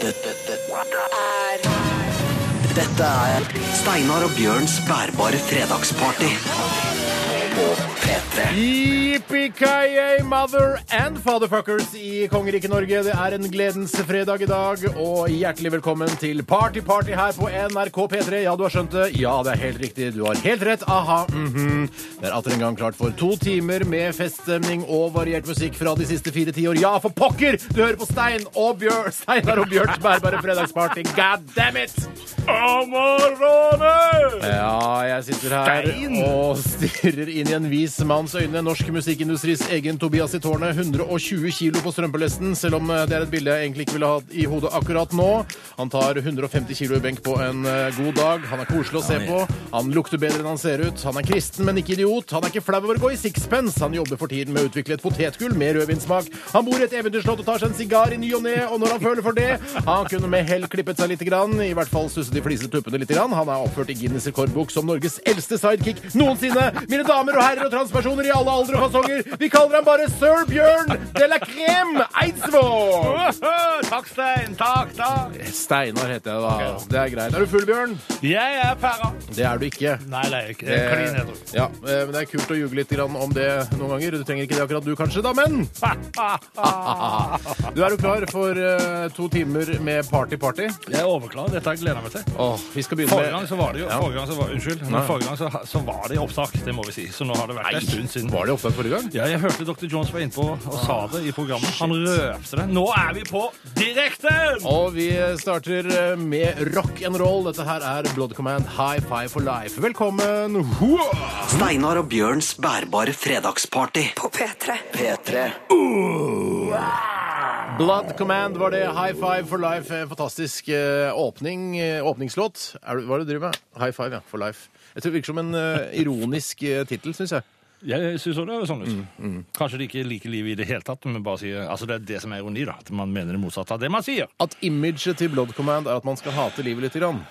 Dette, dette, er dette er Steinar og Bjørns bærbare fredagsparty på P3. Yippee-ki-yay, mother and fatherfuckers i kongeriket Norge. Det er en gledens fredag i dag, og hjertelig velkommen til Party Party her på NRK P3. Ja, du har skjønt det. Ja, det er helt riktig. Du har helt rett. Aha. mhm. Det er atter en gang klart for to timer med feststemning og variert musikk fra de siste fire tiår. Ja, for pokker! Du hører på Stein og Bjørn, Steinar og Bjørns bærbare fredagsparty. God damn it! Ja, jeg sitter her Stein. og stirrer inn i en vis manns øyne. Norsk musikkindustris egen Tobias i tårnet. 120 kilo på strømpelesten, selv om det er et bilde jeg egentlig ikke ville ha i hodet akkurat nå. Han tar 150 kilo i benk på en eh, god dag. Han er koselig å se på. Han lukter bedre enn han ser ut. Han er kristen, men ikke idiot. Han er ikke flau over å gå i sixpence. Han jobber for tiden med å utvikle et potetgull med rødvinssmak. Han bor i et eventyrslott og tar seg en sigar i ny og ne, og når han føler for det Han kunne med hell klippet seg lite grann, i hvert fall susset de flisete tuppene lite grann. Han er oppført i Guinness rekordbok som Norges eldste sidekick noensinne. Mine damer og herrer og transpersoner i alle aldre og fasonger, vi kaller ham bare Sir Bjørn de la Crème Eidsvåg! Takk, Stein. Takk, takk. Steinar heter jeg da. Det er greit. Er du full, Bjørn? Jeg er pæra. Det er du ikke. Nei, det er jeg ikke. Det er klin edru. ja, eh, men det er kult å ljuge litt grann om det noen ganger. Du trenger ikke det akkurat du, kanskje, da, men Du er jo klar for uh, to timer med party-party? Jeg er overklar. Dette har jeg gleda meg til. Åh, vi skal begynne Forrige gang så var det jo Ja. forrige gang så var, Unnskyld. Men forrige gang så, så var det opptak, det må vi si. Så nå har det vært en stund siden. Var det oppe forrige gang? Ja, jeg hørte Dr. Jones var innpå og sa det i programmet. Han røpte det. Nå er vi på direkten! Og vi starter eh, med rock and roll. Dette her er Blood Command High Five for Life. Velkommen! Hua! Steinar og Bjørns bærbare fredagsparty på P3. P3. Blood Command var det. High Five for Life. En Fantastisk eh, åpning, eh, åpningslåt. Er hva er det du driver med? High Five, ja. For Life. Jeg tror Det virker som en ironisk uh, tittel, syns jeg. Jeg syns også det høres sånn ut. Kanskje de ikke liker livet i det hele tatt, men bare sier Altså, det er det som er ironi, da. At man mener det motsatte av det man sier. At imaget til Blood Command er at man skal hate livet litt. Grann.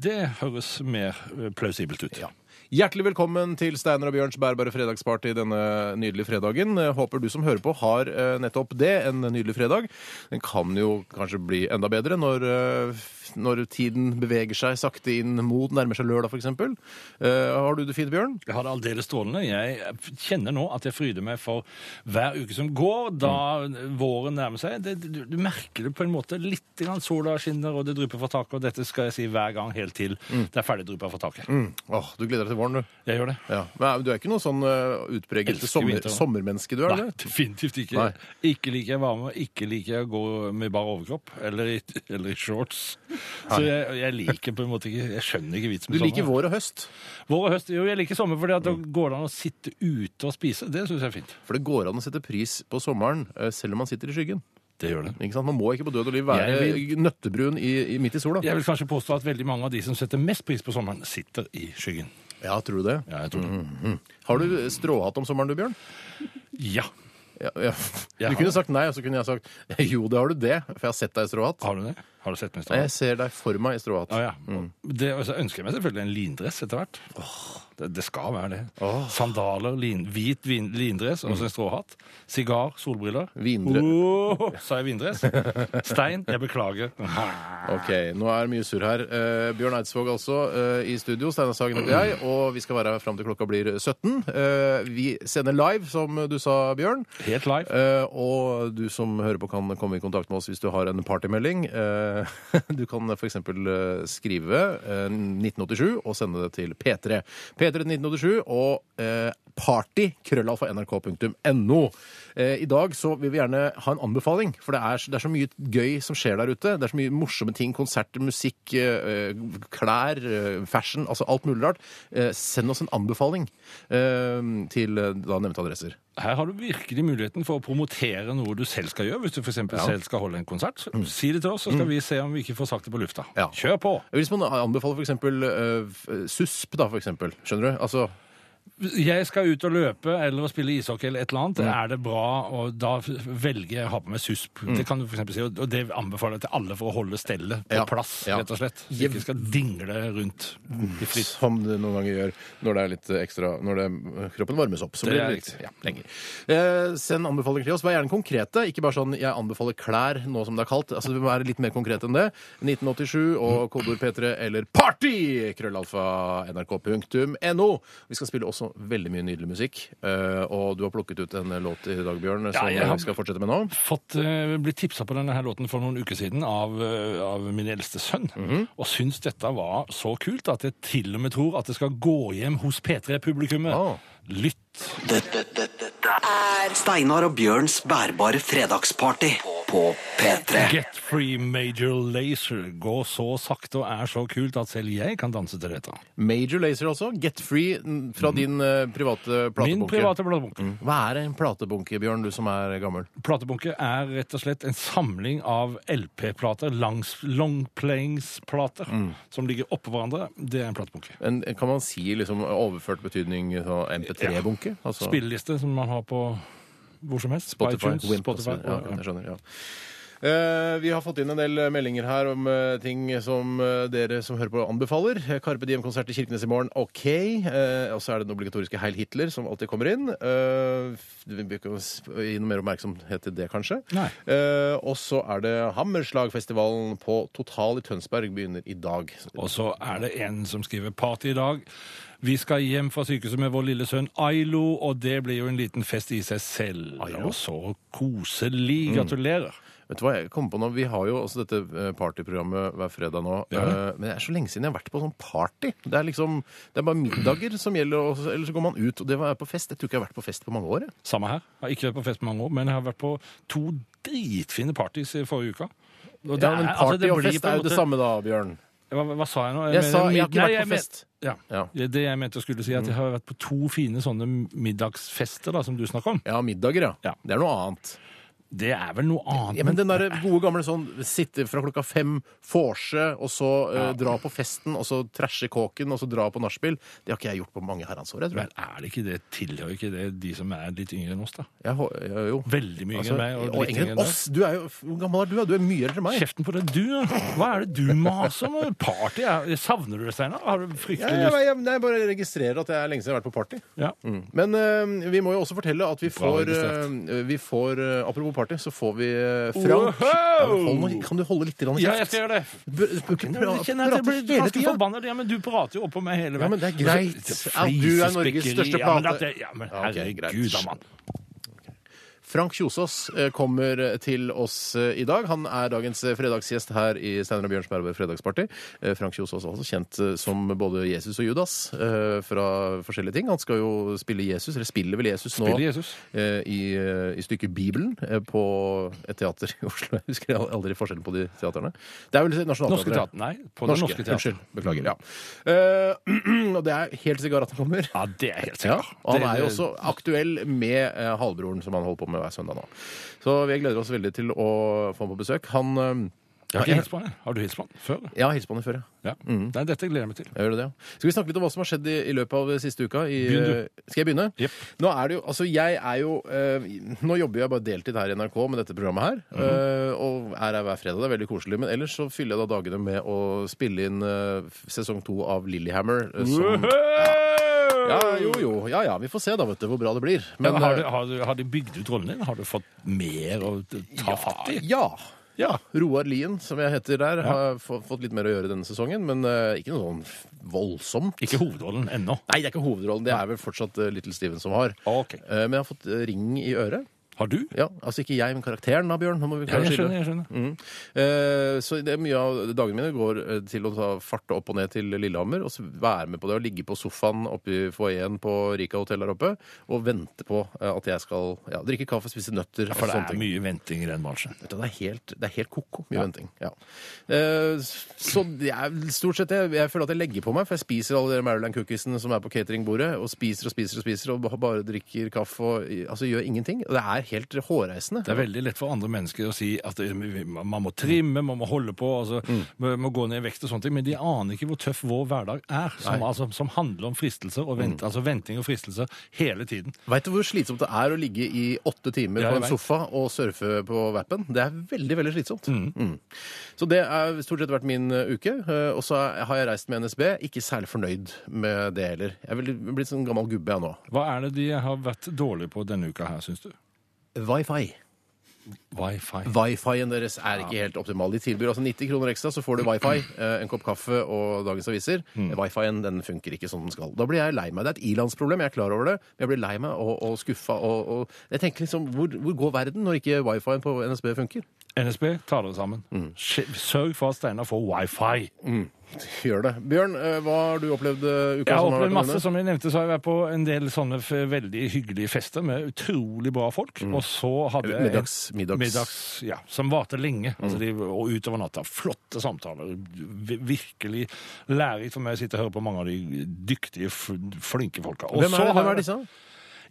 Det høres mer eh, plausibelt ut. Ja. Hjertelig velkommen til Steinar og Bjørns bærbare fredagsparty denne nydelige fredagen. Håper du som hører på har eh, nettopp det, en nydelig fredag. Den kan jo kanskje bli enda bedre når, eh, når tiden beveger seg sakte inn mot nærmer seg lørdag, f.eks. Uh, har du det fint, Bjørn? Jeg har det aldeles strålende. Jeg kjenner nå at jeg fryder meg for hver uke som går, da våren nærmer seg. Det, du, du merker det på en måte litt. Grann sola skinner, og det drypper fra taket. Og dette skal jeg si hver gang helt til det er ferdig dryppa fra taket. Mm. Åh, du gleder deg til våren, du. Jeg gjør det. Ja. Men du er ikke noe sånn uh, utpreget sommer, sommermenneske, du er Nei, det? definitivt ikke. Nei. Ikke liker jeg varme, ikke liker jeg å gå med bar overkropp eller i, eller i shorts. Så jeg, jeg liker på en måte ikke Jeg skjønner ikke vitsen Du liker sommer. vår og høst. Vår og høst. Jo, jeg liker sommer fordi at da går det an å sitte ute og spise. Det syns jeg er fint. For det går an å sette pris på sommeren eh, selv om man sitter i skyggen. Det gjør det. Ikke sant? Man må ikke på død og liv være vil... nøttebrun i, i, midt i sola. Jeg vil kanskje påstå at veldig mange av de som setter mest pris på sommeren, sitter i skyggen. Ja, tror du det? Ja, jeg tror det. Har du stråhatt om sommeren du, Bjørn? Ja. Ja, ja. Du kunne sagt nei, og så kunne jeg sagt jo, det har du det, for jeg har sett deg i stråhatt. Har du det? Har du sett meg i stråhatt? Jeg ser deg for meg i stråhatt. Ah, ja. Det, og så ønsker jeg meg selvfølgelig en lindress etter hvert. Det, det skal være det. Oh. Sandaler, lin, hvit vin, lindress og så en stråhatt. Sigar, solbriller. Vindre- Åh, sa jeg vindress? Stein, jeg beklager. Ok, nå er det mye surr her. Uh, Bjørn Eidsvåg altså uh, i studio, Steinar Sagen og jeg, og vi skal være her fram til klokka blir 17. Uh, vi sender live, som du sa, Bjørn. Helt live. Eh, og du som hører på, kan komme i kontakt med oss hvis du har en partymelding. Eh, du kan f.eks. Uh, skrive eh, 1987 og sende det til P3. P3 1987 og eh, party krøllalfa nrk.no. Eh, I dag så vil vi gjerne ha en anbefaling, for det er, det er så mye gøy som skjer der ute. Det er så mye morsomme ting. Konserter, musikk, eh, klær, eh, fashion, altså alt mulig rart. Eh, send oss en anbefaling eh, til eh, da nevnte adresser. Her har du virkelig muligheten for å promotere noe du selv skal gjøre. Hvis du f.eks. selv skal holde en konsert, Mm. si det til oss, så skal vi se om vi ikke får sagt det på lufta. Ja. Kjør på! Hvis man anbefaler eksempel uh, SUSP, da, for eksempel. Skjønner du? Altså Jeg skal ut og løpe eller å spille ishockey eller et eller annet. Mm. Er det bra, og da velger jeg å ha på meg susp. Det kan du for si, og det anbefaler jeg til alle for å holde stellet på Ja, plass, rett og slett. Så ikke skal dingle rundt i fritt. Som det noen ganger gjør når det er litt ekstra Når det, kroppen varmes opp. Så Det blir det litt ja, lenger. Eh, send anbefalinger til oss. Vær gjerne konkrete. Ikke bare sånn 'jeg anbefaler klær' nå som det er kaldt. Altså, Vi må være litt mer konkrete enn det. 1987 og kodeord P3 eller party! Krøllalfa nrk.no. Vi skal spille også veldig mye nydelig musikk. Eh, og du har plukket ut en låt i dag, Bjørn, som vi skal fortsette med nå. fått uh, blitt tipsa på denne her låten for noen uker siden av, eh, av min eldste sønn. Mhm. Og syns dette var så kult at jeg til og med tror at det skal gå hjem hos P3-publikummet. Ah. Lytt. Dette, dette, dette er Steinar og Bjørns bærbare fredagsparty på P3. Get Free Major Lazer går så sakte og er så kult at selv jeg kan danse til dette. Major Lazer også. Get Free mm, fra din eh, private platebunke. Min private platebunke. Hva er en platebunke, Bjørn, du som er gammel? Platebunke er rett og slett en samling av LP-plater, langs- longplayingsplater, Mm. som ligger oppå hverandre. Det er en platebunke. En, kan man si liksom overført betydning så MP3-bunke? Altså, Spilleliste som man har på hvor som helst. Spotify, iTunes, Wimp, Spotify. Ja, jeg skjønner, ja. Eh, vi har fått inn en del meldinger her om eh, ting som eh, dere som hører på, anbefaler. Carpe Diem-konsert i Kirkenes i morgen, OK. Og så er det den obligatoriske Heil Hitler som alltid kommer inn. Vi ikke gi noe mer oppmerksomhet til det, kanskje. Og så er det Hammerslagfestivalen på Total i Tønsberg begynner i dag. Og så er det en som skriver party i dag. Vi skal hjem fra sykehuset med vår lille sønn Ailo, og det blir jo en liten fest i seg selv. Ailo? Og så koselig. Gratulerer. Vet du hva jeg kom på nå? Vi har jo også dette eh, partyprogrammet hver fredag nå. Ja. eh, Men det er så lenge siden jeg har vært på sånn party. Det er liksom, det er bare middager som gjelder, og eller så går man ut. Og det var jeg på fest. Jeg tror ikke jeg har vært på fest på mange år. jeg. Samme her. Jeg har ikke vært på fest på mange år, men jeg har vært på to dritfine parties i forrige uke. Ja, men party altså, og fest er jo det samme da, Bjørn. Hva, hva sa jeg nå? Jeg sa jeg har ikke vært på fest. Ja. Ja. Det er det jeg mente å skulle si, at jeg har vært på to fine sånne middagsfester da, som du snakker om. Ja, middager, ja. Ja. Det er noe annet. Det er vel noe annet. Ja, men den der gode gamle sånn sitte fra klokka fem, vorse, og så eh, dra på festen, og så trashe kåken, og så dra på nachspiel, det har ikke jeg gjort på mange herrens år, jeg tror Vel, jeg. er det ikke det, tilhører ikke det de som er litt yngre enn oss, da? jeg. hå- ja, jo. Veldig mye Altså, yngre enn meg. og litt yngre enn deg. oss! Du er jo, hvor gammel er du? da? Du er mye eldre enn meg. Kjeften på deg, du! Hva er det du maser om? Party? er- Savner du det, Steinar? Har du Ja, fryktelig jeg, lyst? jeg, jeg bare registrerer at jeg er lenge siden jeg har vært på party. Ja. Mm. Men eh, vi må jo også fortelle at vi får, registrert. eh, vi får eh, Apropos party, så får vi eh, Frank ja, men hold, nå- Kan du holde litt grann Ja, jeg skal gjøre det. Du bør- bør ikke Jeg pra- kjenner at jeg blir hele ganske tida. forbanna, ja, men du prater jo oppå meg hele veien. Ja, men det er greit du er Norges største største ja, men plate- at Ja, men herregud, da, mann. Frank Kjosås eh, kommer til oss eh, i dag. Han er dagens eh, fredagsgjest her i Steinar og Bjørnsberg fredagsparty. Frank Kjosås er også kjent som både Jesus og Judas fra forskjellige ting. Han skal jo spille Jesus, eller spiller vel Jesus nå Jesus. i, i stykket Bibelen på et teater i Oslo. Jeg husker aldri forskjellen på de teaterne. Det er vel Norske Nationaltheatret. teater. Nei, på det norske teater. Unnskyld. Beklager. Ja. Og det er helt sikkert at han kommer. Ja, det er helt Ja, sikkert. og han er jo også aktuell med halvbroren som han holder på med hver søndag nå. Så vi gleder oss veldig til å få ham på besøk. Han eh, Jeg har ikke hilst på han. Har du hilst på han før? Ja, hilst på han før, ja. Ja. Nei, dette gleder jeg meg til. Jeg gjør det, ja. Skal vi snakke litt om hva som har skjedd i, i løpet av siste uka? I, eh, Skal jeg begynne? Yep. Nå er det jo, altså jeg er jo eh, Nå jobber jeg bare deltid her i NRK med dette programmet her. Mhm. eh, og er her hver fredag. Det er veldig koselig. Men ellers så fyller jeg da dagene med å spille inn eh, sesong to av Lillehammer. eh, som, ja, jo, jo. Ja ja, vi får se da, vet du, hvor bra det blir. Men, har, eh, du, har, du, har de bygd ut rollen din? Har du fått mer å ta fatt i? Ja. Ja. Roar Lien, som jeg heter der, har få- fått litt mer å gjøre denne sesongen. Men eh, ikke noe sånn voldsomt. Ikke hovedrollen ennå. Nei, det er ikke hovedrollen. Det er vel fortsatt eh, Little Steven som har. Ok. Eh, men jeg har fått eh, ring i øret. Har du? Ja, Altså ikke jeg, men karakteren da, Bjørn. Nå må vi Ja, jeg skjønner. jeg skjønner. Mm. Eh, så det er mye av dagene mine går eh, til å ta farte opp og ned til Lillehammer og så være med på det. Og ligge på sofaen oppe i foajeen på Rika hotell der oppe og vente på eh, at jeg skal ja, drikke kaffe, spise nøtter. For det er ting. mye venting i den bransjen. Det er helt, det er helt koko mye mye venting. Ja. Eh, så det er stort sett jeg, jeg føler at jeg legger på meg, for jeg spiser alle de Maryland cookiesene som er på cateringbordet, og spiser og spiser og spiser og bare drikker kaffe og altså gjør ingenting. Og det er helt hårreisende. Det er veldig lett for andre mennesker å si at man må trimme, man må holde på, altså, Mm. man må gå ned i vekt og sånne ting, men de aner ikke hvor tøff vår hverdag er, som, Mm. altså, som handler om fristelser, og vent, altså venting og fristelser hele tiden. Veit du hvor slitsomt det er å ligge i åtte timer på en sofa og surfe på vappen? Det er veldig veldig slitsomt. Mm. Så det har stort sett vært min uh, uke. uh, Og så har jeg reist med NSB. Ikke særlig fornøyd med det heller. Jeg er blitt sånn gammel gubbe jeg nå. Hva er det de har vært dårlige på denne uka her, syns du? Wifi. Wifi. Wifi-en deres er ikke helt optimal. De tilbyr altså 90 kroner ekstra, så får du wifi, eh, en kopp kaffe og dagens aviser. Wifi-en den funker ikke som den skal. Da blir jeg lei meg. Det er et ilandsproblem, jeg er klar over det. Men jeg blir lei meg og, og skuffa. Og, og jeg tenker liksom, hvor, hvor går verden når ikke wifi-en på NSB funker? NSB, ta dere sammen. Mm. Sørg for at Steinar får wifi. Gjør det. Bjørn, eh, hva har du opplevd eh, uka Jeg har som har vært masse. Som jeg nevnte, så har jeg vært på en del sånne veldig hyggelige fester med utrolig bra folk. Og så hadde jeg Middags, middags. middags ja, som varte lenge. Altså de, og utover natta. Flotte samtaler. Virkelig lærerikt for meg å sitte og høre på mange av de dyktige, flinke folka. Og Hvem så er, har hvem er disse?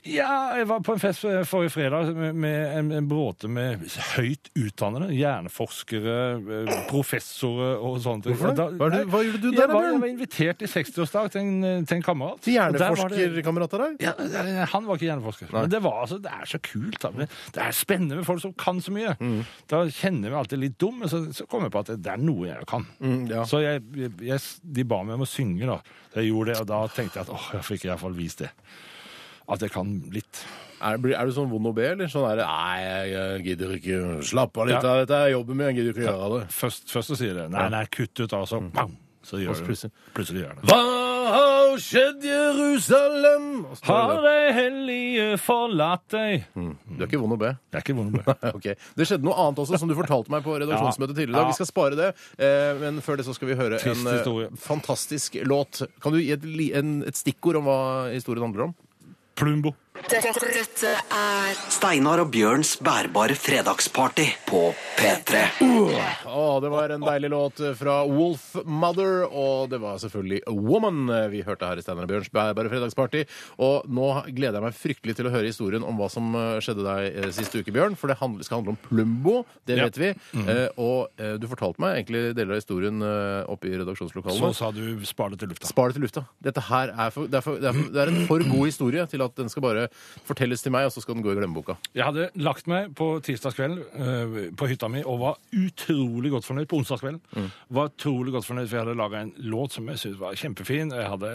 Ja, jeg var på en fest forrige fredag med, en, en bråte med høyt utdannede. Hjerneforskere, eh, professorer og sånt. Hvorfor det? Hva det- hva gjorde du der, Jeg var, jeg var invitert i 60-årsdag til, til en kamerat. Til hjerneforskerkamerat av deg? ja, eh, han var ikke hjerneforsker. Men det, var, altså, det er så kult. Da. Det er spennende med folk som kan så mye. Mm. Da kjenner vi alltid litt dum, men så, så kommer jeg på at det er noe jeg kan. Mm, ja. Så jeg, jeg, de ba meg om å synge, da. Jeg gjorde det, og da tenkte jeg at åh, jeg fikk i hvert fall vist det. At jeg kan litt. Er, blir- er du sånn vond å be, eller sånn er det Nei, jeg, jeg gidder ikke. Slapp av litt. Ja. av Dette jeg jobber med, jeg gidder ikke gjøre det. Først, først så sier det nei, nei, kutt ut, altså. så bang, Så gjør Og så det. plutselig- Plutselig gjør det. Hva har skjedd, Jerusalem? Og så Har det hellige forlatt deg? der. Du er ikke vond å be. Det er ikke vond å be. Ok. Det skjedde noe annet også, som du fortalte meg på redaksjonsmøtet tidligere i dag. Ja. Vi skal spare det, eh, men før det så skal vi høre Trist en eh, historie. fantastisk låt. Kan du gi et, li- en, et stikkord om hva historien handler om? Plumbo. Dette, dette er Steinar og Bjørns bærbare fredagsparty på P3. Å, det var en deilig låt fra Wolf Mother, og det var selvfølgelig A Woman vi hørte her i Steinar og Bjørns bærbare fredagsparty. Og nå gleder jeg meg fryktelig til å høre historien om hva som eh, skjedde deg eh, sist uke, Bjørn. For det skal handle om Plumbo, det Ja. vet vi. Eh, og du fortalte meg egentlig deler av historien oppe i Så sa du spar det til lufta. Spar det til lufta. Dette her er, for, det, er for, det, er for, det er en for god historie til at den skal bare fortelles til meg, og så skal den gå i glemmeboka. Jeg hadde lagt meg på tirsdagskvelden øh, på hytta mi og var utrolig godt fornøyd på onsdagskvelden. Var utrolig godt fornøyd, for jeg hadde laga en låt som jeg syntes var kjempefin. Jeg hadde,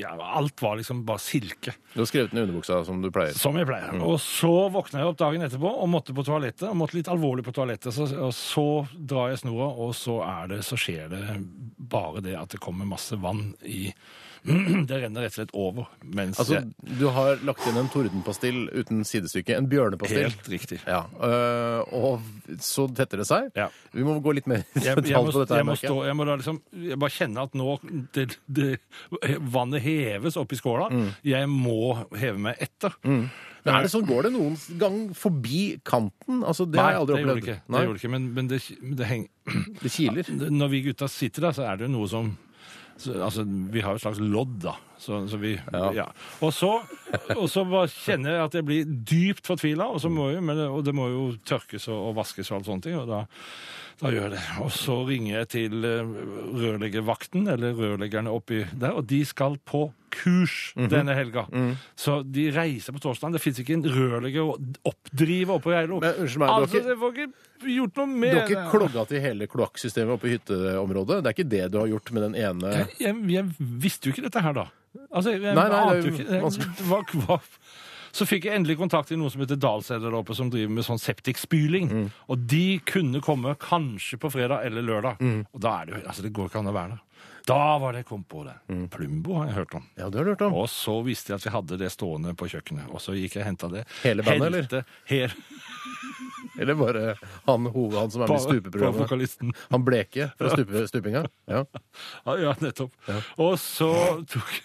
ja, alt var liksom bare silke, Du har skrevet den i underbuksa, som du pleier. som jeg pleier. Og så våkna jeg opp dagen etterpå og måtte på toalettet. og Måtte litt alvorlig på toalettet. Så, og så drar jeg snora, og så er det, så skjer det bare det at det kommer masse vann i Det renner rett og slett over. Mens Altså, jeg, du har lagt inn en tordenpastill uten sidestykke. En bjørnepastill. Helt riktig. Ja, øh, Og så tetter det seg. Ja. Vi må gå litt mer Jeg, jeg, må, på dette. her, jeg, må merker jeg. stå, jeg må da liksom Jeg bare kjenne at nå det, det, Vannet heves opp i skåla. Mm. Jeg må heve meg etter. Men er det sånn, Går det noen gang forbi kanten? Altså, Det har jeg aldri det opplevd. det ikke. Nei, Det gjorde det ikke men, men det, det henger det kiler. Når vi gutta sitter der, så er det jo noe som så, altså, Vi har jo et slags lodd, da. Så, så vi, Ja. ja. Og, så, og så bare kjenner jeg at jeg blir dypt fortvila, og, så må jo, men, og det må jo tørkes og, og vaskes og alt sånne ting. og da da gjør jeg det. Og så ringer jeg til eh, rørleggervakten, eller rørleggerne oppi der, og de skal på kurs Mhm. denne helga. Så de reiser på torsdag. Det fins ikke en rørlegger å oppdrive oppe i Geilo. Unnskyld meg, altså, jeg får ikke gjort noe Du har ikke klogga til hele kloakksystemet oppe i hytteområdet? Det er ikke det du har gjort med den ene jeg, jeg, jeg visste jo ikke dette her, da. Altså, jeg, Nei, nei, det ante jo ikke det. Hva, hva, så fikk jeg endelig kontakt med noen som heter Dalsæder der oppe, som driver med sånn septikspyling. Mm. Og de kunne komme kanskje på fredag eller lørdag. Mm. Og da er det jo Altså, det går ikke an å være der. Da var det jeg kom på det. Mm. Plumbo har jeg hørt om. Ja, det har du hørt om. Og så visste jeg at vi hadde det stående på kjøkkenet. Og så gikk jeg og henta det. Hele bandet, eller? Helte Hel, Eller bare han, han som er med i stupeprogrammet? Han bleke fra stupe, stupinga? Ja. Ja, ja nettopp. Og så tok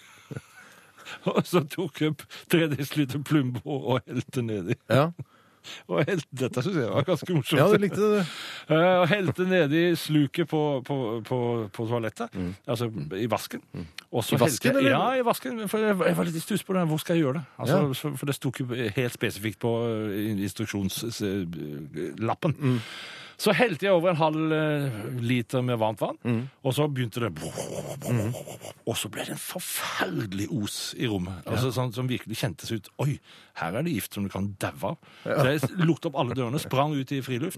Og så tok jeg tre desiliter Plumbo og helte nedi. Ja, Og helt, dette syns jeg var ganske morsomt. ja du likte det. Eh, Og helte nedi sluket på, på, på, på toalettet. Altså i vasken. Mm. I vasken, eller? Ja, i vasken. For jeg, jeg var litt i stuss på det. Hvor skal jeg gjøre det? Altså, Ja. for det sto ikke helt spesifikt på eh, instruksjonslappen. Mm. Så helte jeg over en halv eh, liter med varmt vann, Mm. og så begynte det Og så ble det en forferdelig os i rommet. Altså, sånn, som virkelig kjentes ut. Oi, her er det gift som du kan daue av. Så jeg lukket opp alle dørene, sprang ut i friluft.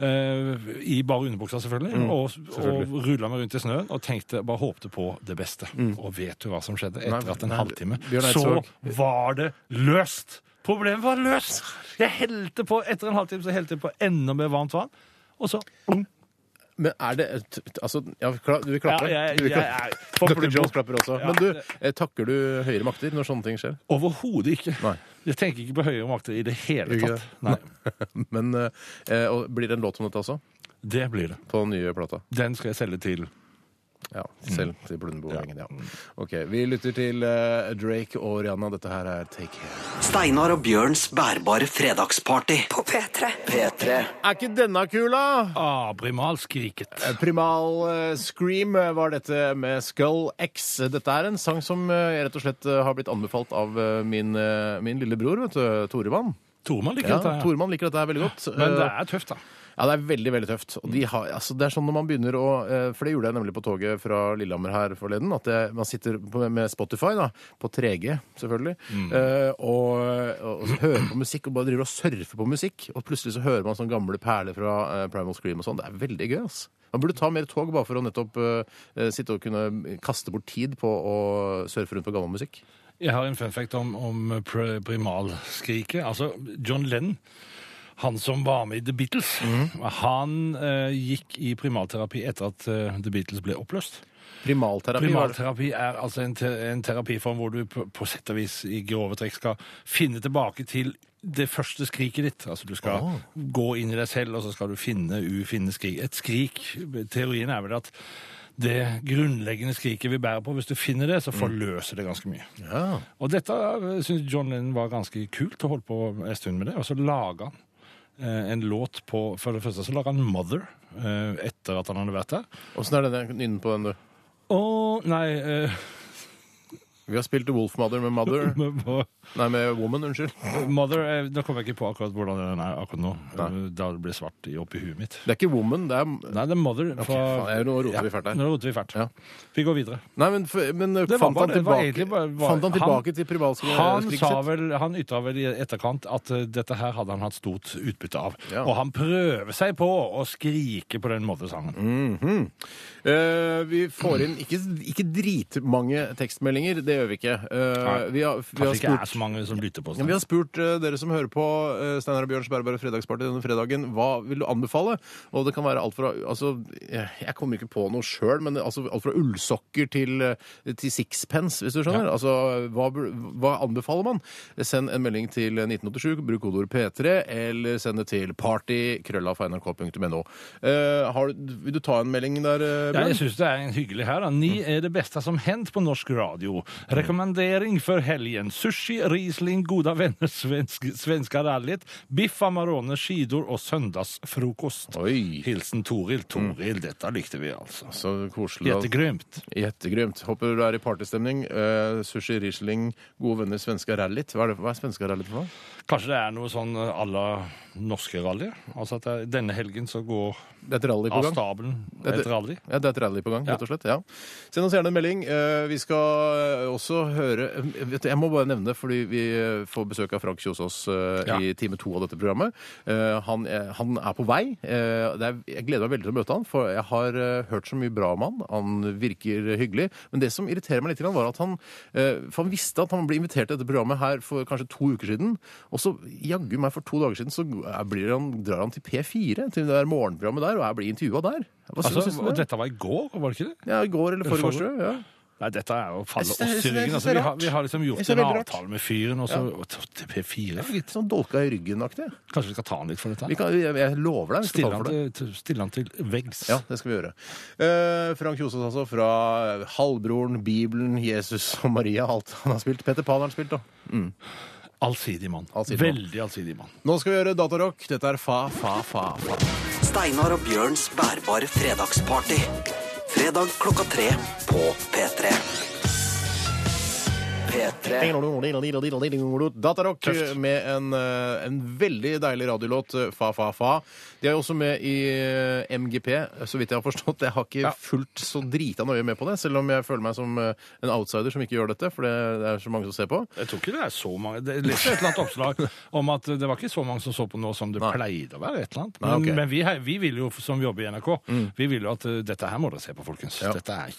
eh, I bare underbuksa, selvfølgelig. Og, og rulla meg rundt i snøen og tenkte, bare håpte på det beste. Og vet du hva som skjedde etter Nei, at en halvtime? Så var det løst! Problemet var løst! Jeg helte på, Etter en halvtime så helte jeg på enda mer varmt vann. Og så Men er det Altså, ja, du vil klappe? Ja, jeg- jeg- jeg- Dr. Jones klapper også. Ja, Men du, eh, takker du høyere makter når sånne ting skjer? Overhodet ikke. Nei. Jeg tenker ikke på høyere makter i det hele tatt. Nei, Men eh, og Blir det en låt om dette også? Det blir det. På den nye plata? Den skal jeg selge til Ja, selv til Blundebo-gjengen. Ja. Ok, Vi lytter til eh, Drake og Rihanna. Dette her er Take Care. Steinar og Bjørns bærbare fredagsparty På P3. P3. Er ikke denne kula? ah, Primalskriket. Primal eh, Scream var dette med Skull X. Dette er en sang som eh, rett og slett eh, har blitt anbefalt av eh, min, eh, min lillebror, vet du, Toremann. Toremann liker dette. Ja. Tormann liker dette her veldig godt. Men det Eh, er tøft, da. Ja, det er veldig, veldig tøft. Og de har, altså, det er sånn når man begynner å eh, For det gjorde jeg nemlig på toget fra Lillehammer her forleden. At det, man sitter på, med Spotify, da, på 3G selvfølgelig, eh, og, og, og hører på musikk og bare driver og surfer på musikk. Og plutselig så hører man sånne gamle perler fra Primal Scream og sånn. Det er veldig gøy, ass. Man burde ta mer tog bare for å nettopp uh, sitte og kunne kaste bort tid på å surfe rundt på gammel musikk. Jeg har en fun fact om, om primalskriket. Altså, John Lennon, han som var med i The Beatles, han eh, gikk i primalterapi etter at eh, The Beatles ble oppløst. Primalterapi. Primalterapi er altså en, te en terapiform hvor du på, på sett og vis i grove trekk skal finne tilbake til det første skriket ditt. Altså Du skal oh. gå inn i deg selv, og så skal du finne ufinne skrik. Et skrik Teorien er vel at det grunnleggende skriket vi bærer på, hvis du finner det, så forløser det ganske mye. Ja. Og dette syns John Lennon var ganske kult, og holdt på en stund med det. Og så laga han eh, en låt på For det første så laga han 'Mother' eh, etter at han hadde vært der. Åssen er den nynne på den, du? Å, nei eh, Vi har spilt Wolfmother med Mother. Nei, med Woman, unnskyld. Mother eh, Nå kommer jeg ikke på akkurat hvordan den er akkurat nå. Nei. eh, Da det blir svart i- oppi huet mitt. Det er ikke Woman, det er Nei, det er Mother. Fra- faen, jeg- nå roter vi fælt her. Nå roter vi fælt. Ja. Vi går videre. Nei, men, f- men var fant, bare- han det var tilbake, egentlig bare- var- fant han han- tilbake til privatskriket Han sa vel, han ytra vel i etterkant at eh, dette her hadde han hatt stort utbytte av. Ja. Og han prøver seg på å skrike på den Mother-sangen. Mhm. Eh, vi får inn ikke, ikke dritmange tekstmeldinger, det gjør vi ikke. Uh, vi, har, vi, har Kanskje ikke er spurt, så mange som lytter på oss. ja, vi har spurt uh, dere som hører på uh, Steinar og Bjørns bærbare fredagsparty denne fredagen, hva vil du anbefale? Og det kan være alt fra altså, Jeg, kommer ikke på noe sjøl, men altså, alt fra ullsokker til, til sixpence, hvis du skjønner. Altså, hva, hva anbefaler man? Send en melding til 1987, bruk kodeord P3, eller send det til party.krøllaf.nrk.no. Uh, vil du ta en melding der, Bjørn? Ja, jeg syns det er en hyggelig her. Da. Ni er det beste som hendt på norsk radio. Rekommendering for helgen. Sushi, Riesling, goda venner, svensk, svenska rallyt, biff amarone, skidor og søndagsfrokost. Oi, Hilsen Toril. Toril, dette likte vi altså. så koselig. Gjettegrymt. Jättegrymt. Håper du er i partystemning. Uh, sushi, Riesling, gode venner, svenska rallyt. Hva er, det, hva er svenska rallyt for noe? Kanskje det er noe sånn à la norske rally? Altså at det denne helgen så går Det er rally på av stabelen Det- et rally? Ja, det er et rally på gang, rett og slett. ja. Send oss gjerne en melding. Eh, Vi skal eh, også høre eh, vet du, Jeg må bare nevne det, fordi vi får besøk av Frank Kjosås i time to av dette programmet. Han, er- han er på vei. Er, jeg gleder meg veldig til å møte han, for jeg har hørt så mye bra om han. Han virker hyggelig. Men det som irriterer meg litt, var at han For han visste at han ble invitert til dette programmet her for kanskje to uker siden. Og så jaggu meg for to dager siden så blir han, drar han til P4, til det der morgenprogrammet der, og jeg blir intervjua der. Hva Altså, synes du og det? dette var i går, var det ikke det? Ja, i går eller forrige Forrige- Ja. Nei, dette er jo falle oss i ryggen. Altså, vi, har, vi har liksom gjort en avtale med fyren, og så til P4. Litt Sånn dolka i ryggen-aktig. Kanskje vi skal ta han litt for dette? Vi kan- Jeg, jeg lover deg. Stille han for til, til- han til veggs. Ja, det skal vi gjøre. Eh, Frank Kjosås, altså, fra Halvbroren, Bibelen, Jesus og Maria. Alt han har spilt. Peter Pan har han spilt, da. Allsidig mann. Allsidig mann. Veldig allsidig mann. Nå skal vi gjøre datarock. Dette er Fa, Fa, Fa, Fa. Steinar og Bjørns bærbare fredagsparty. Fredag klokka tre på P3. P3. Datarock med en, eh, en veldig deilig radiolåt, eh, Fa Fa Fa. De er jo også med i eh, MGP, så vidt jeg har forstått. Jeg har ikke Ja. fulgt så drita nøye med på det, selv om jeg føler meg som en outsider som ikke gjør dette, for det, det er så mange som ser på. Jeg tror ikke det er så mange. Det er litt et eller annet oppslag om at det var ikke så mange som så på nå som det Nei. pleide å være. et eller annet. Men, Nei, okay. men vi, vi vil jo, som jobber i NRK, vi vil jo at dette her må dere se på, folkens. Ja. Dette er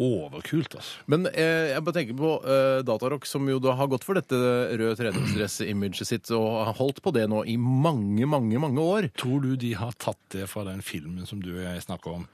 overkult, altså. Men eh, jeg bare tenker på eh, Datarock, som jo da har gått for dette røde treningsdress-imaget sitt, og har holdt på det nå i mange, mange, mange år. Tror du de har tatt det fra den filmen som du og jeg snakker om?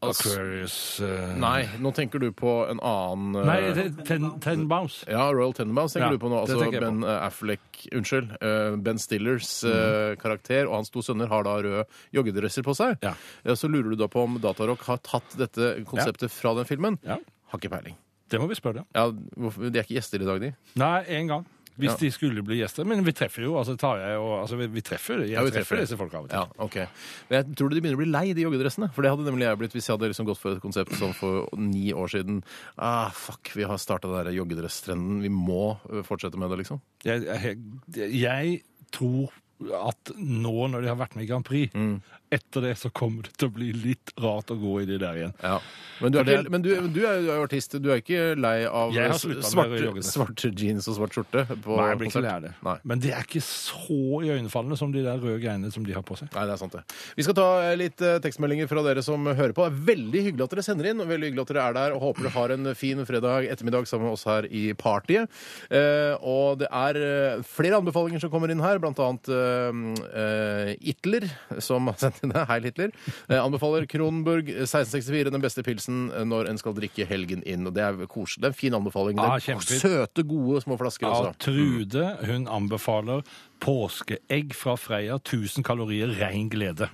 Altså- Aquarius eh, Nei, nå tenker du på en annen eh, Nei, Ten, ten, Bounce. Ja, Royal Tenenbaums tenker Ja, du på nå. det Altså tenker jeg på. Ben eh, Affleck Unnskyld. eh, Ben Stillers eh, karakter og hans to sønner har da røde joggedresser på seg. Ja. Ja, så lurer du da på om Datarock har tatt dette konseptet fra den filmen. Ja. Har ikke peiling. Det må vi spørre. Ja, hvorfor, De er ikke gjester i dag, de? Nei, én gang. Hvis Ja. de skulle bli gjester. Men vi treffer jo altså tar jeg jo, altså vi, vi treffer, jeg Ja, vi treffer treffer. disse folka av og til. Ja, okay. Men jeg tror de begynner å bli lei, de joggedressene. For det hadde nemlig jeg blitt hvis jeg hadde liksom gått for et konsept som for ni år siden. Ah, fuck, vi har starta den joggedresstrenden. Vi må øh, fortsette med det, liksom. Jeg, jeg, jeg tror at nå når de har vært med i Grand Prix, Mm. etter det så kommer det til å bli litt rart å gå i de der igjen. Ja. Men, du er, det- men du, du er jo artist. Du er ikke lei av svarte, svarte jeans og svart skjorte? På Nei, jeg blir ikke lei av det. Nei. Men det er ikke så iøynefallende som de der røde greiene som de har på seg. Nei, det er sant det. Vi skal ta eh, litt eh, tekstmeldinger fra dere som hører på. Det er veldig hyggelig at dere sender inn, og veldig hyggelig at dere er der, og håper dere har en fin fredag ettermiddag sammen med oss her i Partyet. Eh, og det er flere anbefalinger som kommer inn her, blant annet eh, Hitler, som har sendt inn det. Hei, Hitler. Eh, anbefaler Kronenburg 1664, den beste pilsen eh, når en skal drikke helgen inn. Og det er koselig. Det er en fin anbefaling. Er søte, gode små flasker Ja, også. Trude hun anbefaler påskeegg fra Freia. 1000 kalorier, ren glede.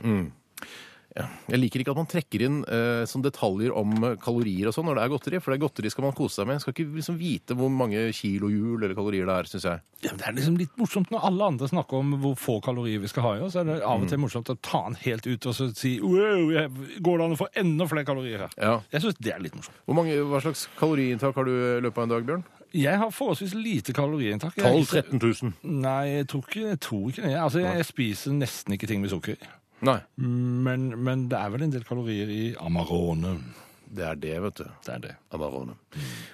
Ja. Jeg liker ikke at man trekker inn eh, sånn detaljer om eh, kalorier og sånn når det er godteri, for det er godteri skal man kose seg med. Skal ikke liksom vite hvor mange kilojul eller kalorier det er, syns jeg. Ja, men det er liksom litt morsomt når alle andre snakker om hvor få kalorier vi skal ha i oss. Så er det av og til morsomt å ta den helt ut og så si wow, går det an å få enda flere kalorier her? Ja. Jeg syns det er litt morsomt. Hvor mange, hva slags kaloriinntak har du i løpet av en dag, Bjørn? Jeg har forholdsvis lite kaloriinntak. 12 000-13 000. Nei, jeg tror ikke, jeg tror ikke det. Altså, jeg, jeg spiser nesten ikke ting med sukker i. Nei. Men, men det er vel en del kalorier i Amarone. Det er det, vet du. Det er det. Amarone.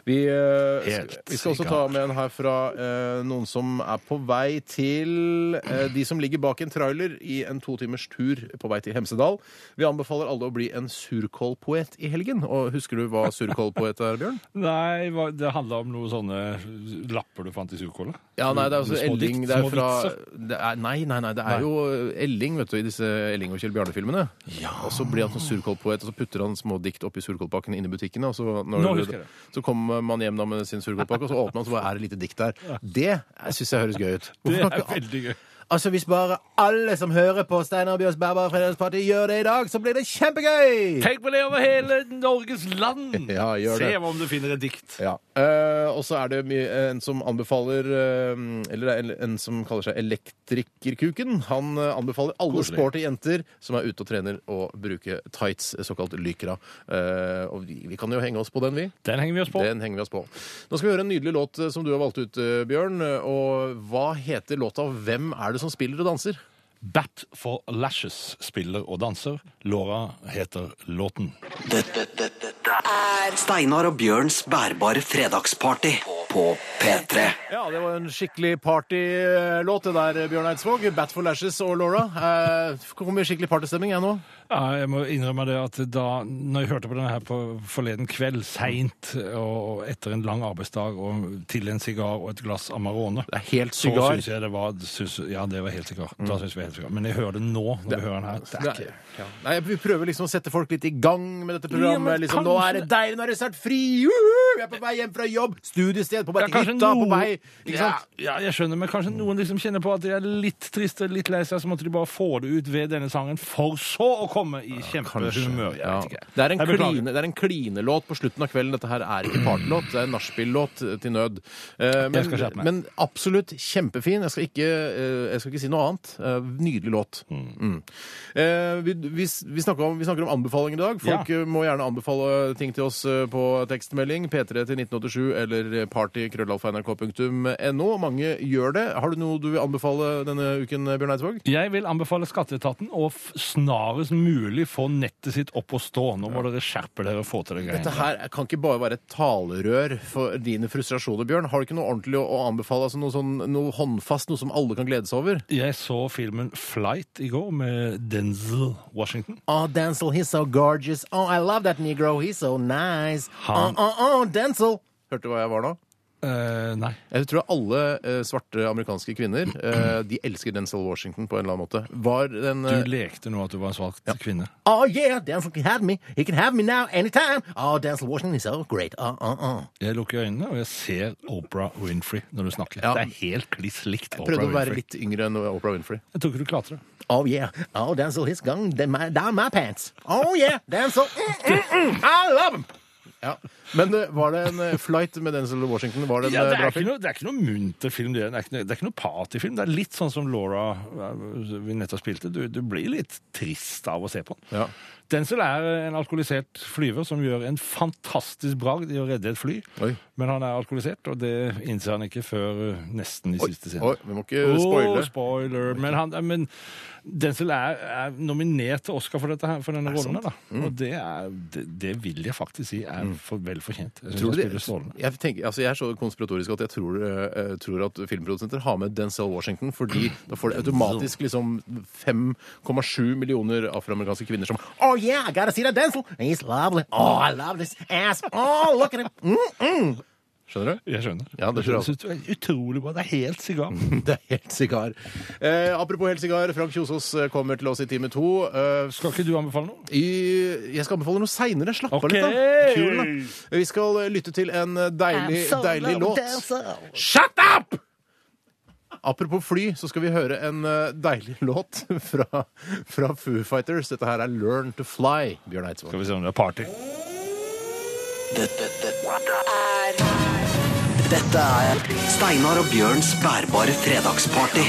Vi, eh, Helt vi skal også ta med en her fra eh, noen som er på vei til eh, de som ligger bak en trailer i en to timers tur på vei til Hemsedal. Vi anbefaler alle å bli en surkålpoet i helgen. Og husker du hva surkålpoet er, Bjørn? Nei, hva- det handler om noen sånne lapper du fant i surkåla? Ja, nei, det er altså Små Elling det er små fra, vitser. det er, Nei, nei, nei, det er Nei. jo Elling vet du, i disse Elling og Kjell Bjarne-filmene. Og så blir han sånn surkålpoet, og så putter han små dikt oppi surkålpakken inne i butikkene. Og så, når, Nå husker jeg det. Så kommer man hjem da med sin surkålpakke, og så åpner man, så er det et lite dikt der. Det syns jeg høres gøy ut. Hvorfor det er veldig gøy. Altså, Hvis bare alle som hører på Steinar Bjørs Bærbare Fredagsparty, gjør det i dag, så blir det kjempegøy! Tenk på det over hele Norges land! Ja, gjør Se det. om du finner et dikt. Ja. Eh, og så er det mye, en som anbefaler eh, Eller det er en- en som kaller seg Elektrikerkuken. Han eh, anbefaler alle sporty jenter som er ute og trener, å bruke tights, såkalt lykra. Eh, og vi, vi kan jo henge oss på den, vi. Den henger vi oss på. Den henger vi oss på. Nå skal vi høre en nydelig låt eh, som du har valgt ut, eh, Bjørn. Eh, Og hva heter låta? Hvem er det som spiller og danser? Bat for Lashes spiller og danser. Laura heter låten. Dette, dette, dette er Steinar og Bjørns bærbare fredagsparty på P3. Ja, det var en skikkelig partylåt, det der, Bjørn Eidsvåg. Bat for Lashes og Laura. Eh, kommer skikkelig partystemning, jeg nå. Ja, jeg må innrømme det at da når jeg hørte på denne her på forleden kveld, seint og etter en lang arbeidsdag og til en sigar og et glass Amarone Det er helt så syns jeg det var synes, Ja, det var helt sigar. Da synes jeg det helt sigar. Men jeg hører det nå, når vi hører den her. Det er ikke Ja. Nei, Vi prøver liksom å sette folk litt i gang med dette programmet. Ja, liksom, Nå er det deilig, nå er det snart fri! Uhu! Vi er på vei hjem fra jobb! Studiested på vei til hytta, på vei Ikke ja, ja, jeg skjønner, men kanskje noen liksom kjenner på at de er litt triste, litt lei seg, så måtte de bare få det ut ved denne sangen, for så å komme i kjempehumør. Ja. Det, er en kline, det er en klinelåt på slutten av kvelden. Dette her er ikke partylåt, det er en nachspiel-låt til nød. Eh, Men, men absolutt kjempefin. Jeg skal ikke, eh, jeg skal ikke si noe annet. Eh, Nydelig låt. Mm. Eh, Vi, vi, vi, snakker om, vi snakker om anbefalinger i dag. Folk Ja. eh, må gjerne anbefale ting til oss eh, på tekstmelding. P3 til 1987 eller party.krøllalfa.nrk.no. Mange gjør det. Har du noe du vil anbefale denne uken, Bjørn Eidsvåg? Jeg vil anbefale Skatteetaten å snarest mulig få nettet sitt opp og stå. Nå må dere skjerpe dere og få til det Dette her kan ikke bare være et talerør for dine frustrasjoner, Bjørn. Har du ikke noe ordentlig å, å anbefale? Altså noe, sånn, noe håndfast, noe som alle kan glede seg over? Jeg så filmen Flight i går med Denzel Washington. Oh, Denzel, he's so gorgeous. Oh, I love that negro. He's so nice. Han- Oh, oh, oh, Denzel! Hørte du hva jeg var nå? Eh, nei. Jeg tror alle eh, svarte amerikanske kvinner eh, de elsker Denzel Washington på en eller annen måte. Var den Du eh, lekte nå at du var en svart kvinne. Oh yeah, Denzel can have me. He can have me now, anytime. Oh, Denzel Washington is so great. Oh, oh, oh. Jeg lukker øynene, og jeg ser Oprah Winfrey når du snakker. Ja. Det er helt kliss likt Prøvde Oprah å være Winfrey. litt yngre enn Oprah Winfrey. Jeg tror ikke du klarte det. Oh yeah. Oh, Denzel, he's gone down my pants. Oh yeah, Denzel. Mm, mm, mm. I love him. Ja. Men eh, var det en eh, flight med Denzel Washington? Var det en Ja, eh, det, er bra ikke film? noe, det er ikke noe munter film. Det er, det er ikke noe, det er ikke noe partyfilm. Det er litt sånn som Laura eh, vi nettopp spilte. Du, du blir litt trist av å se på den. Ja. Denzel er en alkoholisert flyver som gjør en fantastisk bragd i å redde et fly. Oi. Men han er alkoholisert, og det innser han ikke før eh, nesten i siste scene. Oi, vi må ikke spoile. Oh, spoiler. Men, han, men Denzel er, er nominert til Oscar for, dette her, for denne rollen. Mm. Og det, er, det, det vil jeg faktisk si er for vel fortjent. Jeg Tror det? Jeg, tenker, altså jeg er så konspiratorisk at jeg tror, eh, tror at filmprodusenter har med Denzel Washington, fordi da får de automatisk liksom 5,7 millioner afroamerikanske kvinner som Oh yeah, I gotta see that Denzel! He's lovely. Oh, I love this ass. Oh, look at him. Mm, mm. Skjønner du? Jeg skjønner. Ja, det skjønner jeg synes du er utrolig bra. Det er helt sigar. Det er helt sigar. Eh, apropos helt sigar, Frank Kjosås eh, kommer til oss i time to. Eh, Skal ikke du anbefale noe? i, jeg skal anbefale noe seinere. Slapp av okay. litt, da. Kul, da. Vi skal eh, lytte til en eh, deilig, deilig låt. Shut up! Apropos fly, så skal vi høre en eh, deilig låt fra, fra Foo Fighters. Dette her er Learn to Fly, Bjørn Eidsvåg. Skal vi se om det er party. Dette, dette er Dette er Steinar og Bjørns bærbare fredagsparty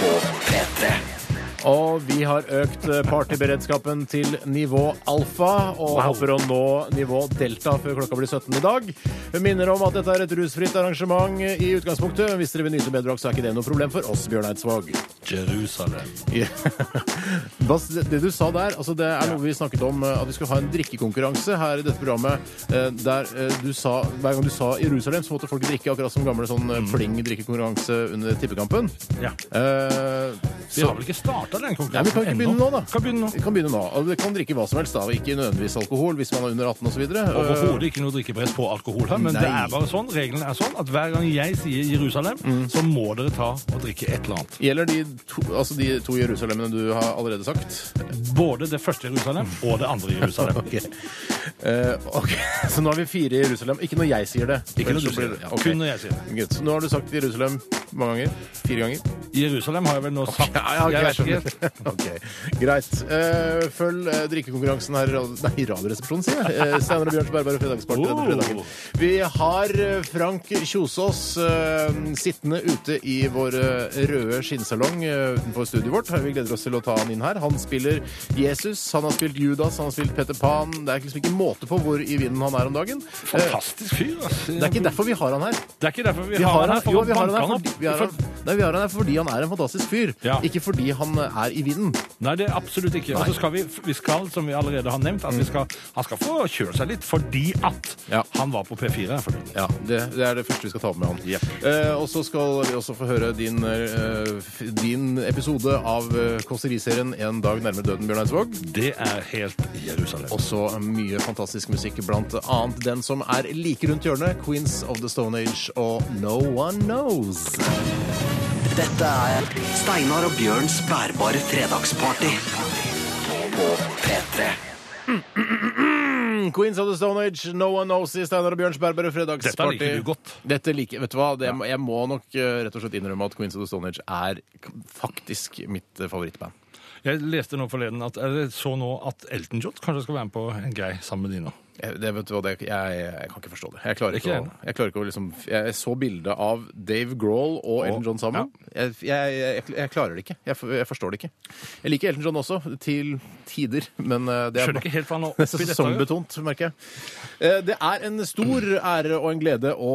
på P3. Og vi har økt eh, partyberedskapen til nivå alfa, og håper å nå nivå delta før klokka blir 17 i dag. Vi minner om at dette er et rusfritt arrangement i utgangspunktet. Hvis dere vil nyte bedrock, så er ikke det noe problem for oss, Bjørn Eidsvåg. Jerusalem. Yeah. Det, du sa der, altså det er noe vi snakket om, eh, at vi skulle ha en drikkekonkurranse her i dette programmet, eh, der du sa, hver gang du sa Jerusalem, så måtte folk drikke akkurat som gamle sånn eh, pling-drikkekonkurranse under tippekampen. Ja. Uh, Vi har vel ikke starta den Nei, konkurransen vi kan ikke begynne nå, da. Kan begynne nå. Vi kan begynne nå. Og det kan drikke hva som helst, da. Ikke nødvendigvis alkohol hvis man er under 18 osv. Overhodet ikke noe drikkepress på alkohol her, men Nei. det er bare sånn. Reglene er sånn at hver gang jeg sier Jerusalem, så må dere ta og drikke et eller annet. Gjelder de to, altså de to Jerusalemene du har allerede sagt? Både det første Jerusalem og det andre Jerusalem. Ok. Uh, ok. Så nå har vi fire Jerusalem. Ikke når jeg sier det. Ikke når du sier det. det- ok. Kun når jeg sier det. Good. Så nå har du sagt Jerusalem mange ganger? Fire ganger? Jerusalem har jeg vel nå sagt. Ja, ja, ok, jeg vet ikke. Ok, Greit. Eh, følg eh, drikkekonkurransen her i radio- nei, i Radioresepsjonen, sier jeg. Uh, Steinar og Bjørns bærbare fredagsparty denne Oh. fredagen. Vi har eh, Frank Kjosås eh, sittende ute i vår eh, røde skinnsalong eh, utenfor studioet vårt. Vi gleder oss til å ta han inn her. Han spiller Jesus, han har spilt Judas, han har spilt Peter Pan. Det er liksom ikke måte på hvor i vinden han er om dagen. Eh, Fantastisk fyr. Altså. det er ikke derfor vi har han her. Er derfor vi, Vi har han her. Jo, vi har han her fordi, vi har han, nei, vi har han her fordi han er en fantastisk fyr. Ja. Ikke fordi han er i vinden. Nei, det er absolutt ikke. Og så skal vi, vi skal, som vi allerede har nevnt, at vi skal, han skal få kjøre seg litt fordi at Ja. han var på P4. For det. Ja, det, det er det første vi skal ta opp med han. Jepp. Eh, og så skal vi også få høre din, eh, f- din episode av eh, Kåseriserien 'En dag nærmere døden', Bjørn Eidsvåg. det er helt Jerusalem. Også mye fantastisk musikk, blant annet den som er like rundt hjørnet, 'Queens of the Stone Age' og 'No One Knows'. Dette er Steinar og Bjørns bærbare fredagsparty på P3. Queens of the Stone Age, No One Knows i Steinar og Bjørns Berber Dette liker du godt. Dette liker, vet du hva, det, jeg må nok eh, rett og slett innrømme at Queens of the Stone Age er k- faktisk mitt eh, favorittband. Jeg leste nå forleden at, eller så nå at Elton John kanskje skal være med på en grei sammen med Dino. Jeg, det, vet du hva, det, jeg, jeg kan ikke forstå det. Jeg klarer ikke, Ikke å, jeg klarer ikke å liksom Jeg så bildet av Dave Grohl og Elton John sammen. Jeg, jeg, jeg, jeg klarer det ikke. Jeg, for- jeg forstår det ikke. Jeg liker Elton John også, til tider, men eh, det er Skjønner ikke helt hva han Det er oppi dette gjør. sesongbetont, merker jeg. Eh, Det er en stor ære og en glede å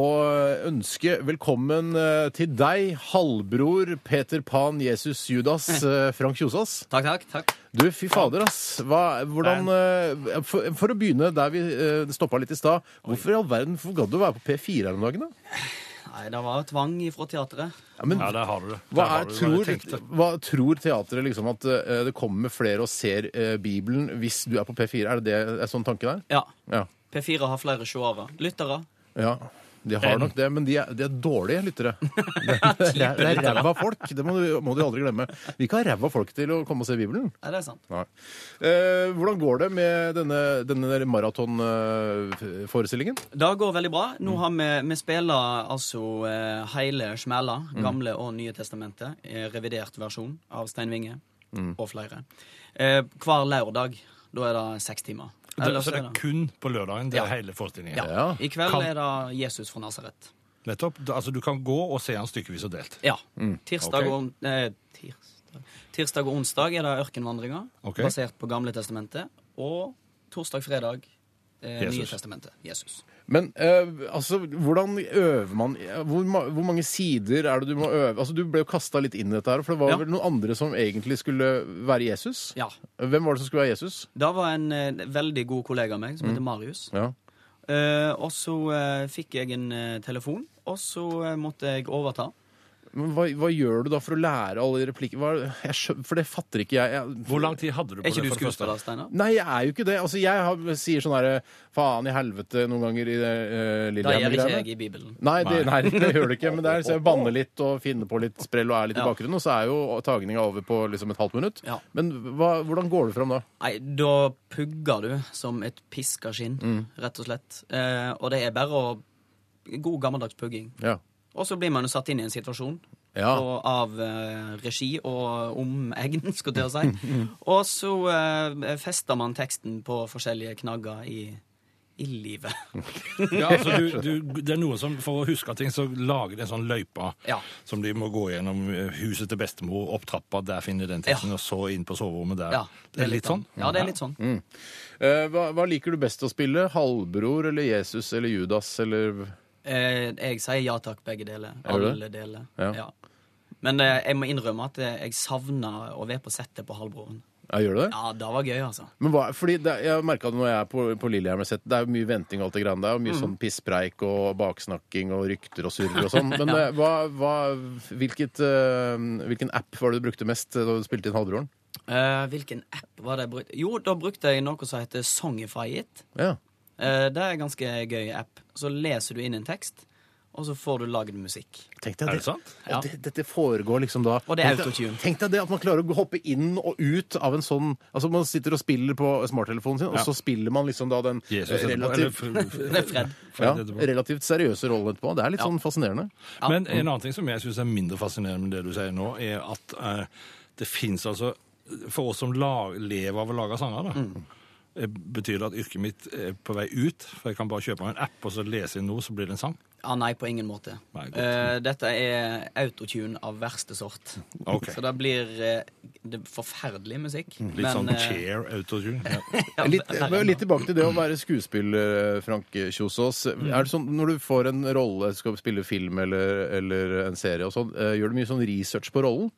ønske velkommen eh, til deg, halvbror Peter Pan Jesus Judas eh, Frank Kjosås. Takk, takk. takk. Du, fy fader, ass. Hva, hvordan, eh, for, for å begynne der vi uh, stoppa litt i stad. Hvorfor i all verden hvorfor gadd du å være på P4 her om dagen, da? Nei, det var jo tvang ifra teatret. Ja, men Ja, der har du det. hva, har er, du jeg tenkte. hva tror teatret liksom at eh, det kommer flere og ser eh, Bibelen hvis du er på P4? Er det, det er sånn tanke der? Ja. Ja. P4 har flere seere. Lyttere. Ja, de har nok det, men de er, de er dårlige lyttere. Det er, det er ræva folk, det må du, må de aldri glemme. Vi kan har ræva folk til å komme og se Bibelen. Nei, det er sant. Nei. Eh, hvordan går det med denne, denne maratonforestillingen? Det går veldig bra. Nå har vi, vi spiller altså eh, hele smæla, Gamle og Nye testamentet, eh, revidert versjon av Stein Winge og flere. Eh, hver lørdag. Da er det seks timer. Det, så det er kun på lørdagen? Det er hele forestillingen? ja. Ja. I kveld Kan- er det Jesus fra Nasaret. Nettopp. Da- Altså, du kan gå og se han stykkevis og delt. Ja. Tirsdag, okay. og, eh, tirsdag. tirsdag og onsdag er det ørkenvandringer, okay. basert på Gamle testamentet. Og torsdag-fredag eh, Nye testamentet. Jesus. Men eh, altså, hvordan øver man hvor, ma- hvor mange sider er det du må øve? Altså, Du ble jo kasta litt inn i dette her, for det var Ja. vel noen andre som egentlig skulle være Jesus? Ja. Hvem var det som skulle være Jesus? Da var en eh, veldig god kollega av meg som heter Marius. Ja. Eh, og så eh, fikk jeg en eh, telefon, og så eh, måtte jeg overta. Men hva, hva gjør du da for å lære alle replikker? For det fatter ikke jeg. jeg Hvor lang tid hadde du på det? Er ikke det? du skuespiller, Steinar? Nei, jeg er jo ikke det. Altså, Jeg har, sier sånn herre faen i helvete noen ganger i det uh, Da gjør ikke jeg i Bibelen. Nei, det, nei, det gjør du ikke. Men det er så jeg banner litt og finner på litt sprell og er litt i bakgrunnen, og så er jo tagninga over på liksom et halvt minutt. Ja. Men hva, hvordan går du fram da? Nei, da pugger du som et piska skinn, Mm. rett og slett. Eh, og det er bare å God gammeldags pugging. Ja. Og så blir man jo satt inn i en situasjon Ja. og, av uh, regi og omegn, skulle jeg si. og så uh, fester man teksten på forskjellige knagger i, i livet. Ja, altså, du, du, det er noen som, For å huske ting, så lager de en sånn løype Ja. som de må gå gjennom eh, huset til bestemor, opp trappa, der finner de den teksten, Ja. og så inn på soverommet der. Ja, det er litt sånn? Ja, det er litt sånn. Eh, hva, hva liker du best å spille? Halvbror eller Jesus eller Judas eller Eh, jeg sier ja takk, begge deler. Alle deler. Ja. Ja. Men eh, jeg må innrømme at eh, jeg savna å være på settet på Halvbroren. Ja, gjør du det? Ja, det var gøy, altså. Men hva, fordi det, Jeg merka det når jeg er på, på Lillehammer sett, det er jo mye venting og alt det greiene der. Og Mm. mye sånn pisspreik og baksnakking og rykter og surr og sånn. Men ja. hva, hva, hvilket, uh, hvilken app var det du brukte mest da du spilte inn Halvbroren? Uh, hvilken app var det jeg brukte? Jo, da brukte jeg noe som heter Songify It. Ja. Eh, det er en ganske gøy app. Så leser du inn en tekst, og så får du lagd musikk. Tenk deg Er det. det sant? Ja. Og det, dette foregår liksom da Og det er autotune. Tenk deg det at man klarer å hoppe inn og ut av en sånn Altså Man sitter og spiller på smarttelefonen sin, og Ja. så spiller man liksom da den Jesus relativt, er Fred. ja, relativt seriøse rollen etterpå. Det er litt Ja. sånn fascinerende. Ja. Men en annen ting som jeg syns er mindre fascinerende med det du sier nå, er at uh, det fins altså For oss som la, lever av å lage sanger, da. Mm. Eh, Betyr det at yrket mitt er på vei ut? For jeg kan bare kjøpe meg en app og så lese inn noe, så blir det en sang? Ah, nei, på ingen måte. Nei. Eh, dette er autotune av verste sort. Okay. Så det blir uh, det er forferdelig musikk. Litt sånn eh, chair autotune. Ja. ja, Litt, men litt tilbake til det å være skuespiller, Frank Kjosås. Er det sånn, Når du får en rolle, skal spille film eller, eller en serie, og sånn, gjør du mye sånn research på rollen?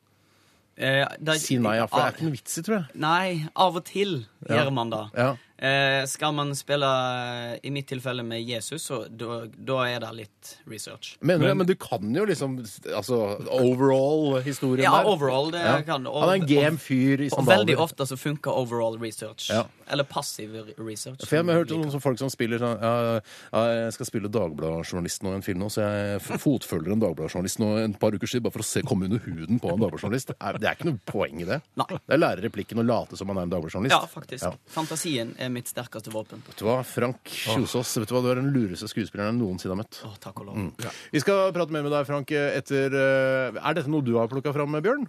Eh, det- Si nei, ja, for det er ikke noe vits i, tror jeg. Nei, av og til Ja. gjør man det. Ja. Eh, skal man spille, eh, i mitt tilfelle, med Jesus, så da er det litt research. Mener du? Men- Men du kan jo liksom altså overall-historien Ja, der. overall, det Ja. kan Han er en game fyr i Og sandaler. veldig ofte så funker overall research. Ja. Eller passiv research. For jeg har hørt som om folk som spiller sånn ja, ja, Jeg skal spille Dagbladet-journalist nå i en film nå, så jeg fotfølger en Dagbladet-journalist nå en par uker siden bare for å se komme under huden på en Dagbladet-journalist. Det er- Det er ikke noe poeng i det. Nei. Det er å lære replikken og late som man er en Dagbladet-journalist. Ja, faktisk. Ja. Fantasien er er mitt sterkeste våpen. Vet du hva, Frank Kjosås, vet du hva, du er den lureste skuespilleren jeg noensinne har møtt. Å, takk og lov. Vi skal prate mer med deg, Frank, etter eh, Er dette noe du har plukka fram, Bjørn?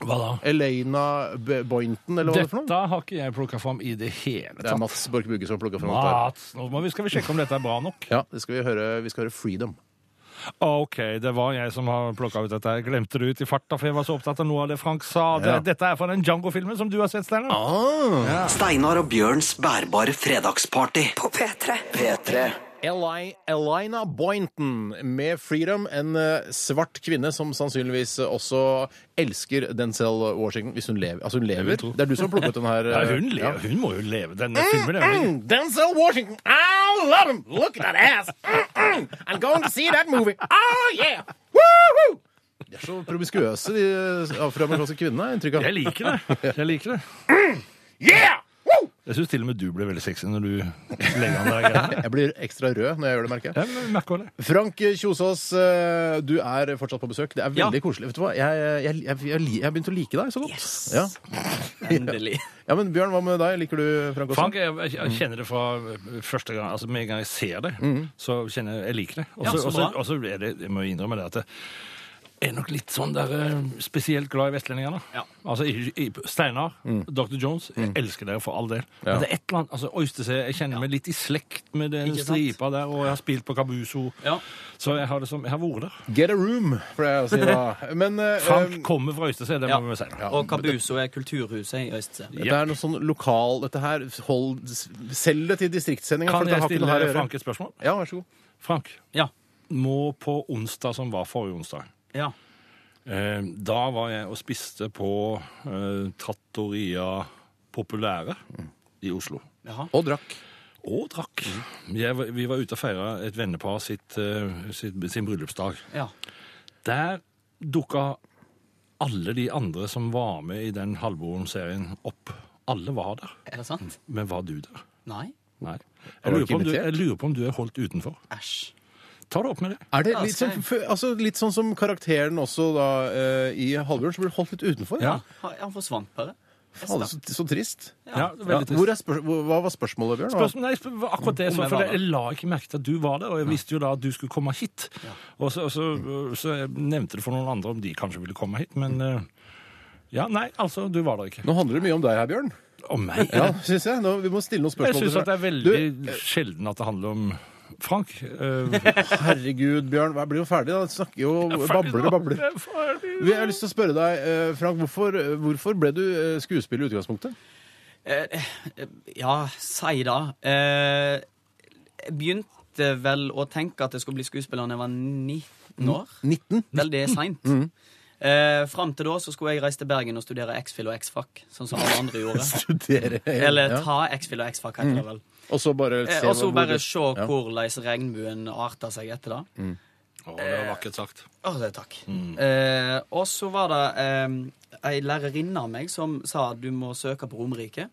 Hva da? Elena B Boynton, eller hva det for noe? Dette har ikke jeg plukka fram i det hele tatt. Det er. Mats Borch Bugge som har plukka fram dette. her. Mats, nå må vi, skal vi sjekke om dette er bra nok. Ja, det skal vi høre. Vi skal høre Freedom. OK, det var jeg som har plukka ut dette. Jeg glemte det ut i farta, for jeg var så opptatt av noe av det Frank sa. Det, Ja. Dette er fra den Django-filmen som du har sett, Steinar. Ah. Steinar og Bjørns bærbare fredagsparty. På P3. P3. Eli, Elina Boynton med Freedom, en eh, svart kvinne som sannsynligvis også elsker Denzel Washington hvis hun lever. Altså, hun lever. Det er du som har plukket den her. Ja, hun, lever. ja. hun må jo leve. Denne filmen er jo Mm, Denzel Washington! I love him! Look at that ass! Mm, mm. I'm going to see that movie! Oh, yeah! Woo-hoo! De er så promiskuøse, de afroamerikanske kvinnene. Inntrykk av. Jeg liker det. Jeg liker det. Yeah! Jeg syns til og med du blir veldig sexy når du legger an deg greiene. Jeg blir ekstra rød når jeg gjør det, merker jeg. Ja, merker det. Frank Kjosås, eh, du er fortsatt på besøk. Det er veldig Ja. koselig. Vet du hva? Jeg, jeg, jeg, jeg, jeg har begynt å like deg så godt. Yes. Ja. Endelig. ja, men Bjørn, hva med deg? Liker du Frank også? Frank, jeg, jeg kjenner det fra første gang, altså med en gang jeg ser det, så kjenner jeg jeg liker det. Og så så er det, jeg må innrømme det at jeg er nok litt sånn der eh, spesielt glad i vestlendingene. Ja. Altså, i, i, Steinar, Dr. Jones, jeg elsker dere for all del. Men det er et eller annet, altså Øystese, jeg kjenner meg litt i slekt med den stripa der, og jeg har spilt på Kabuso, Ja. så jeg har, det som, jeg har vært der. Get a room, pleier jeg å si da. Men uh, Frank eh, kommer fra Øystese, det Ja. må vi si. Og Kabuso er kulturhuset i Øystse. dette er noe sånn lokal Dette her hold, Selg det til distriktssendinga, Kan det jeg har stille. Frank et spørsmål? Ja, vær så god. Frank, Ja. må på onsdag som var forrige onsdag, ja. Eh, Da var jeg og spiste på eh, Trattoria Populære i Oslo. Jaha. Og drakk. Og drakk. Jeg, vi var ute og feira et vennepar sitt, eh, sitt, sin bryllupsdag. ja. Der dukka alle de andre som var med i den Halvbroren-serien, opp. Alle var der. Er det sant? Men var du der? Nei? Nei. Jeg lurer, på om du, jeg lurer på om du er holdt utenfor. Æsj. Ta det opp med det. Er det litt, sånn, altså, litt sånn som karakteren også da eh, i Halvbjørn, som blir holdt litt utenfor? Ja. Ha- Han forsvant bare. Faen, så, så trist. Ja, veldig trist. Hvor er spør hvor, hva var spørsmålet, Bjørn? Spørsmål, nei, spør- akkurat det, så, jeg for var jeg, jeg la ikke merke til at du var der, og jeg visste jo da at du skulle komme hit. Og så, og så, så jeg nevnte det for noen andre om de kanskje ville komme hit, men eh, ja, nei, altså, du var der ikke. Nå handler det mye om deg her, Bjørn. Om meg? Ja, synes jeg. Nå, vi må stille noen Jeg spørsmål. syns til at det er deg. veldig sjelden at det handler om Frank. Eh, Herregud, Bjørn, jeg blir jo ferdig. da. Jeg snakker jo babler og babler. Jeg er ferdig. Vi har lyst til å spørre deg, eh, Frank, hvorfor, hvorfor ble du eh, skuespiller i utgangspunktet? Eh, eh, ja, si det. Eh, jeg begynte vel å tenke at jeg skulle bli skuespiller da jeg var 19 år. 19? Veldig seint. Eh, Fram til da så skulle jeg reise til Bergen og studere X-Fill og X-Fac, sånn som alle andre gjorde. Studere Eller ta X-Fill og X-Fac, heter det vel. Og så bare Eh, se og så hvor bare se ja. hvordan regnbuen arter seg etter det. Å, det var vakkert sagt. Å, det takk. Eh, og så var det eh, ei lærerinne av meg som sa at du må søke på Romerike.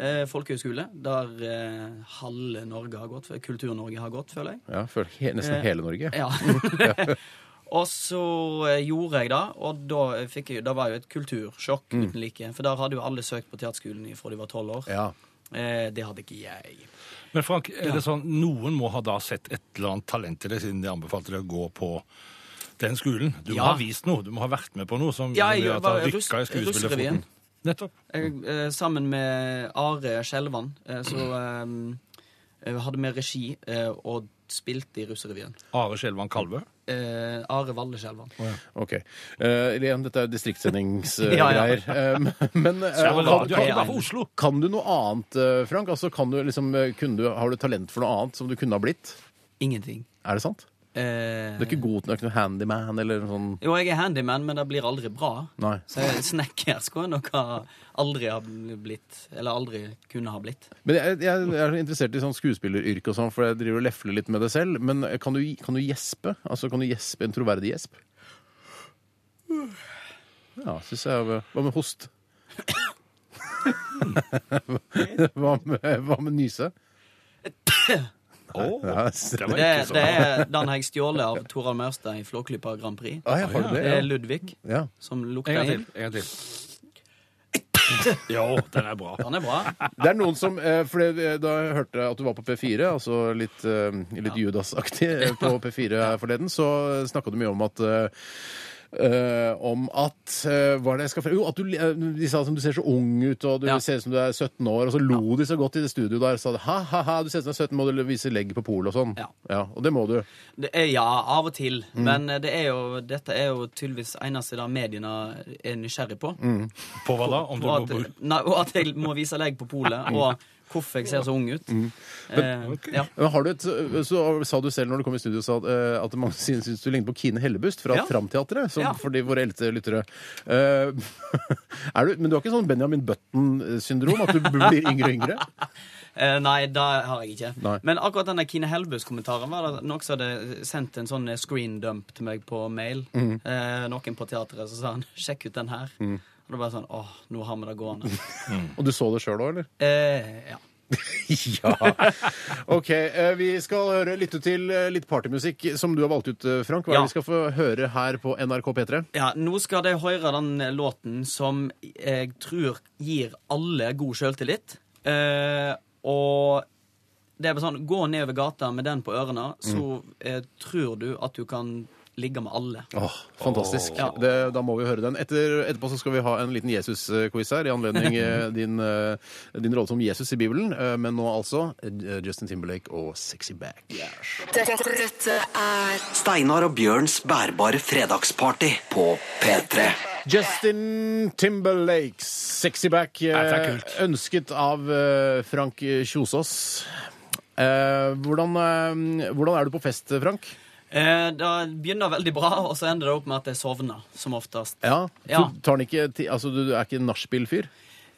Eh, folkehøgskole, der eh, halve Norge har gått, Kultur-Norge har gått, føler jeg. Ja, føler he, nesten Eh, hele Norge. Ja. og så eh, gjorde jeg det, og da fikk jeg, det var jo et kultursjokk uten like. For der hadde jo alle søkt på teaterskolen fra de var tolv år. Ja. Eh, det hadde ikke jeg. Men Frank, er det sånn, noen må ha da sett et eller annet talent i deg siden de anbefalte deg å gå på den skolen. Du må Ja. ha vist noe, du må ha vært med på noe som, Ja, jeg gjør at du rykka i skuespillerfoten. Nettopp. Jeg, eh, sammen med Are Skjelvan eh, så eh, hadde vi regi eh, og spilte i Russerevyen. Are Skjelvan Kalvø. Eh, Are Valle Skjelvan. Ok. Eh, igjen, dette er Ja, distriktssendingsgreier. ja. men eh, Ja, men kan, ikke kan, kan du noe annet, eh, Frank? Altså, kan du liksom, eh, kunne du, har du talent for noe annet som du kunne ha blitt? Ingenting. Er det sant? Eh, Du er ikke god ikke noe handyman eller sånn Jo, jeg er handyman, men det blir aldri bra. Nei. Så jeg- snekker skulle jeg nok ha aldri ha blitt. Eller aldri kunne ha blitt. Men jeg, jeg er interessert i sånn skuespilleryrke og sånn, for jeg driver og lefler litt med det selv. Men kan du, kan du gjespe? Altså, kan du gjespe en troverdig gjesp? Ja, syns jeg. Hva med host? hva, med, hva med nyse? Oh, Ja, det Det, det er, den har jeg stjålet av Torald Maurstad i Flåklypa Grand Prix. Ah, ja, det? Det er Ludvig ja. som lukter inn. En gang til. Jo, den er bra. Den er bra. Det er noen som eh, For da jeg hørte at du var på P4, altså litt, eh, litt Judas-aktig eh, på P4 her forleden, så snakka du mye om at eh, om at eh, Hva er det jeg skal Jo, at du, eh, de sa som du ser så ung ut, og du Ja. ser ut som du er 17 år, og så lo de så godt i det studioet der. Sa de, ha, ha, ha, du ser ut som du er 17, må du vise legg på polet og sånn. Ja. Og det må du. Det er, ja, av og til. Mm. Men eh, det er jo, dette er jo tydeligvis eneste da mediene er nysgjerrig på. Mm. På hva da? Om du Og må at, bruke nei, og at jeg må vise legg på polet, og hvorfor jeg ser så ung ut. Mm. Eh, ja. Men har du et, så sa du selv når du kom i studio sa at, eh, at mange syns syns du ligner på Kine Hellebust fra Ja. Tramteatret. Som Ja. for de våre eldste lyttere. Uh, er du, men du har ikke sånn Benjamin Button-syndrom? At du blir yngre og yngre? Uh, nei, det har jeg ikke. Nei. Men akkurat denne Kine Helbus-kommentaren var det noen som hadde sendt en sånn screen dump til meg på mail. Mm. Uh, noen på teatret, så sa han 'sjekk ut den her'. Og det var sånn åh, nå har vi det gående. Og du så det sjøl òg, eller? Eh, ja. ja. OK. eh, Vi skal høre, lytte til eh, litt partymusikk som du har valgt ut, eh, Frank. Hva er Ja. det vi skal få høre her på NRK P3? ja. Nå skal de høre den låten som jeg tror gir alle god sjøltillit. Eh, og det er bare sånn, gå nedover gata med den på ørene, så eh, tror du at du kan ligge med alle. Åh, fantastisk. Ja. Det, da må vi høre den. Etter, etterpå så skal vi ha en liten Jesus-quiz her, i anledning eh, din, eh, din rolle som Jesus i Bibelen. Eh, Men nå altså Justin Timberlake og Sexy Back. Dette, dette er Steinar og Bjørns bærbare fredagsparty på P3. Justin Timberlake, Sexy Back, ønsket av Frank Kjosås. Eh, hvordan, hvordan er du på fest, Frank? Eh, det begynner veldig bra, og så ender det opp med at jeg sovner, som oftest. Ja, Ja. Du, tar den ikke, altså, du er ikke en nachspiel-fyr?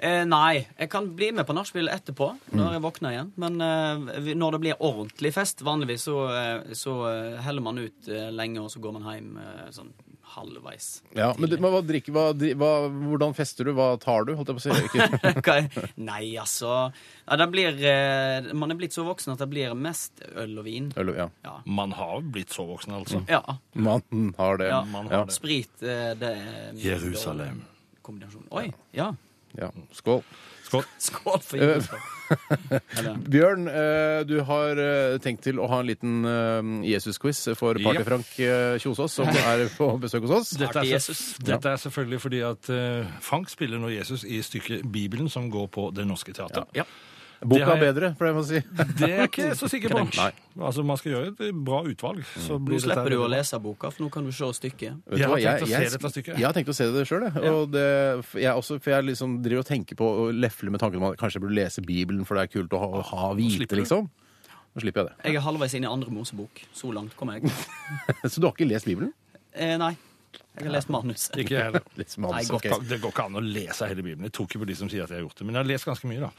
Eh, nei, jeg kan bli med på nachspiel etterpå, når Mm. jeg våkner igjen. Men eh, når det blir ordentlig fest, vanligvis så, eh, så eh, heller man ut eh, lenge, og så går man hjem sånn halvveis. Ja, men, du- men hva drikker, hva, hva, hvordan fester du? Hva tar du? Holdt jeg på å si. Nei, altså ja, det blir, eh, Man er blitt så voksen at det blir mest øl og vin. Øl, ja. Ja. Man har blitt så voksen, altså. ja. Man har det. ja. man har det. Sprit, eh, det er Jerusalem. Kombinasjon. Oi, ja. Ja. Skål. Skål. Skål for Eh, julaften. Bjørn, eh, du har eh, tenkt til å ha en liten eh, Jesus-quiz for. Party-Frank eh, Kjosås, som er på besøk hos oss. Dette er, dette er selvfølgelig fordi at eh, Frank spiller nå Jesus i stykket Bibelen, som går på Det Norske Teatret. Ja. Boka er bedre, for det må jeg si. Det er jeg ikke så sikker på. Nei. Altså, Man skal gjøre et bra utvalg. Så Nå blir dette- slipper du å lese boka, for nå kan du se stykket. Jeg har hva, tenkt å se dette stykket. Jeg har tenkt å se det sjøl, jeg. Det, jeg, også, for jeg liksom driver og tenker på og lefler med tanken om at kanskje jeg burde lese Bibelen, for det er kult å ha, ha vite, liksom. Nå slipper jeg det. Jeg er halvveis inn i andre Mosebok. Så langt kommer jeg. Så du har ikke lest Bibelen? Eh, nei. Jeg har lest manus. Ikke jeg heller. Nei, godt. Det går ikke an å lese hele Bibelen. Jeg tror ikke på de som sier at jeg har gjort det. Men jeg har lest ganske mye, da.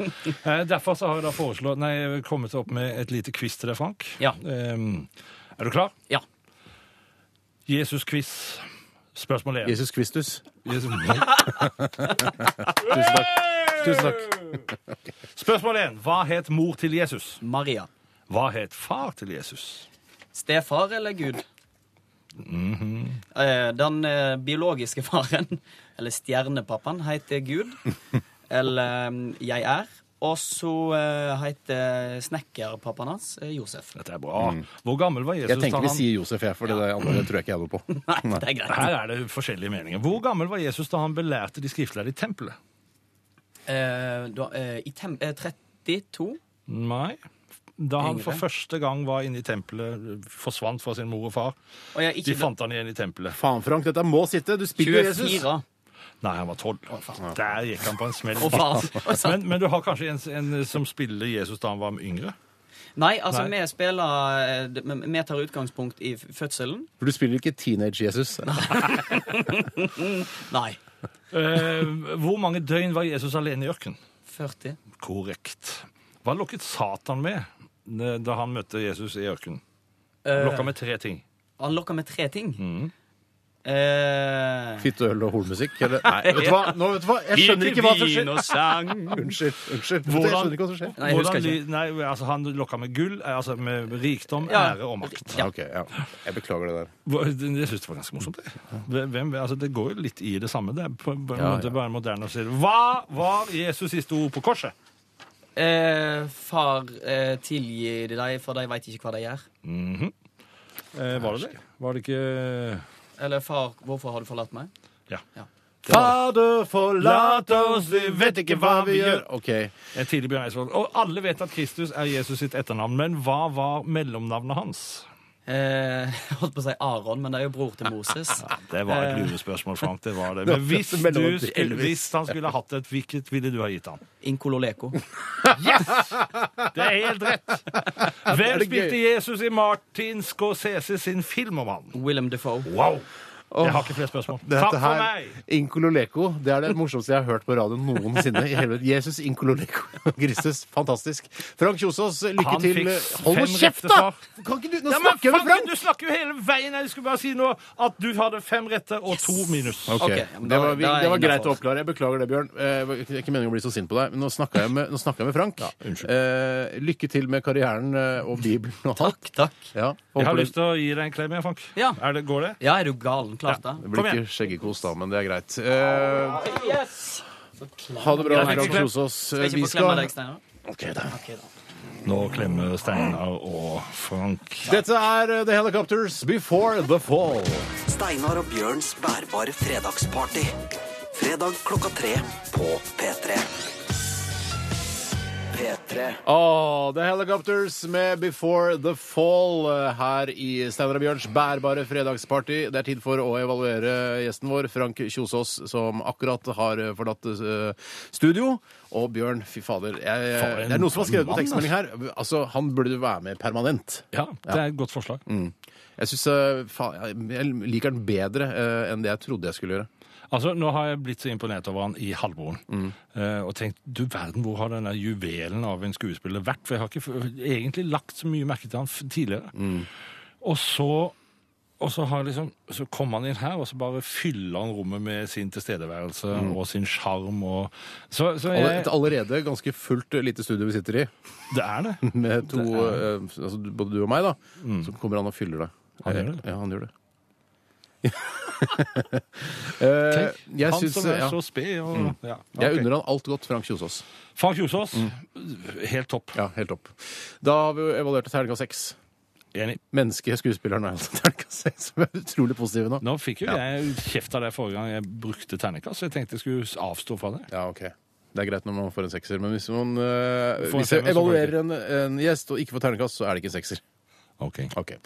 Eh, Derfor så har jeg da foreslått Nei, kommet opp med et lite quiz til deg, Frank. Ja. Ehm, er du klar? Ja. Jesus-quiz. Spørsmål én. Jesus Kristus. Jesus. Tusen takk. Tusen takk. Spørsmål én. Hva het mor til Jesus? Maria. Hva het far til Jesus? Stefar eller Gud? Mhm. -hmm. den eh, biologiske faren, eller stjernepappaen, heter Gud. eller eh, Jeg er. Og så heter snekkerpappaen hans Josef. Dette er bra. Hvor gammel var Jesus Jeg tenker da vi han sier Josef, jeg, for det der det tror jeg ikke jeg noe på. Nei, det er greit. Her er det forskjellige meninger. Hvor gammel var Jesus da han belærte de skriftlærde i tempelet? Eh, da, eh, I tem eh, 32? Nei. Da han for første gang var inne i tempelet, forsvant fra sin mor og far. Og jeg ikke, De ikke fant han igjen i tempelet. Faen, Frank, dette må sitte. Du spiller Jesus. 24. Nei, han var tolv. Der gikk han på en smell. Men, men du har kanskje en, en som spiller Jesus da han var yngre? Nei, altså, Nei. vi spiller eh, Vi tar utgangspunkt i fødselen. For du spiller ikke Teenage-Jesus. Nei. uh, hvor mange døgn var Jesus alene i ørkenen? 40. Korrekt. Hva lokket Satan med da han møtte Jesus i ørkenen? Han Lokka med tre ting. han lokka med tre ting. Mm. Uh... Fitteøl og hornmusikk? Eller? Nei, vet du hva? Nå, vet du hva? Jeg skjønner ikke hva som skjer. Og sang. Unnskyld. unnskyld. Hvordan- Jeg skjønner ikke hva som skjer. Nei, jeg husker ikke. Nei, altså Han lokka med gull, eh, altså med rikdom, Ja. ære og makt. Ja. Ok, ja. Jeg beklager det der. Jeg syns det var ganske morsomt. det. Hvem, altså, det går jo litt i det samme. Det er på, på en Ja, måte ja. bare moderne å si det. Hva var Jesus siste ord på korset? Eh, far, eh, tilgi de deg, for de veit ikke hva de gjør. Mhm. eh, var det det? Var det ikke Eller far, hvorfor har du forlatt meg? Ja. Fader, forlat oss, vi vet ikke hva vi gjør. OK. En tidlig Bjørn Eidsvåg. Og alle vet at Kristus er Jesus sitt etternavn, men hva var mellomnavnet hans? Eh, holdt på å si Aron, men det er jo bror til Moses. Det var et lurespørsmål, Frank. det var det. Men hvis, du skulle, hvis han skulle hatt et, hvilket ville du ha gitt han? Inkololeko. Det er helt rett! Hvem spilte Jesus i Martin Scorsese sin film om han? Willem Defoe. Wow! Jeg har ikke flere spørsmål. Takk for meg! Inkololeko, det er det morsomste jeg har hørt på radio noensinne. i hele Jesus Inkololeko. Kristus, fantastisk. Frank Kjosås, lykke Han til. fikk Hold nå fem kjeft, rette da! svar. Kan ikke du Nå Ja, men snakker jeg med Frank, Frank! Du snakker jo hele veien! Jeg skulle bare si nå at du hadde fem rette og to minus. Ok, Ok, men det var, vi, da er det var greit å innenfor. oppklare. Jeg beklager det, Bjørn. Eh, Det er ikke meningen å bli så sint på deg, men nå snakka jeg med, nå snakket jeg med Frank. eh, lykke til med karrieren eh, og Bibelen og alt. Takk, takk. Ja, Jeg har håper lyst til å gi deg en klem, jeg, Frank. Ja. Er det, går det? Ja, er du galen? Klart det. det blir Kom ikke skjeggekos da, men det er greit. Eh, Yes! ha det bra, Jeg skal Frank klem. Kjosås. Skal jeg Vi ikke få klemme skal deg, Steinar? Ok, da. Ok, da. Nå klemmer Steinar og Frank. Dette er eh, The Helicopters Before the Fall. Steinar og Bjørns bærbare fredagsparty. Fredag klokka tre på P3. P3. Åh, The Helicopters med Before the Fall eh, her i Steinar og Bjørns bærbare fredagsparty. Det er tid for å evaluere gjesten vår, Frank Kjosås, som akkurat har eh, forlatt eh, studio. Og Bjørn, fy fader, jeg, det er noen som har skrevet på tekstmelding her. Altså, Han burde være med permanent. Ja, det er et godt forslag. Jeg synes, jeg liker den bedre enn det jeg trodde jeg skulle gjøre. Altså, Nå har jeg blitt så imponert over han i Halvbroren. Uh, og tenkt du verden, hvor har denne juvelen av en skuespiller vært? For jeg har ikke egentlig lagt så mye merke til han tidligere. tidligere. Og så og så, har liksom, så kommer han inn her, og så bare fyller han rommet med sin tilstedeværelse og sin sjarm. Så, så jeg, Et allerede ganske fullt eh, lite studio vi sitter i, det er det. med to, eh, altså både du og meg, da, så kommer han og fyller det. Han gjør det? Ja, han gjør det. Eh, jeg han syns som er ja, så sped. Og, ja, Jeg ok. unner han alt godt, Frank Kjosås. Frank Kjosås, helt topp. Ja, helt topp. Da har vi jo evaluert til helga seks. Enig. Menneske, skuespilleren er altså terningkast seks. Som er utrolig positive nå. Nå fikk jo jeg kjeft av det forrige gang jeg brukte terningkast, så jeg tenkte jeg skulle avstå fra det. Ja, ok. Det er greit når man får en sekser, men hvis man eh, Får en hvis jeg femmer, så evaluerer en, en gjest og ikke får terningkast, så er det ikke en sekser. Ok. Ok.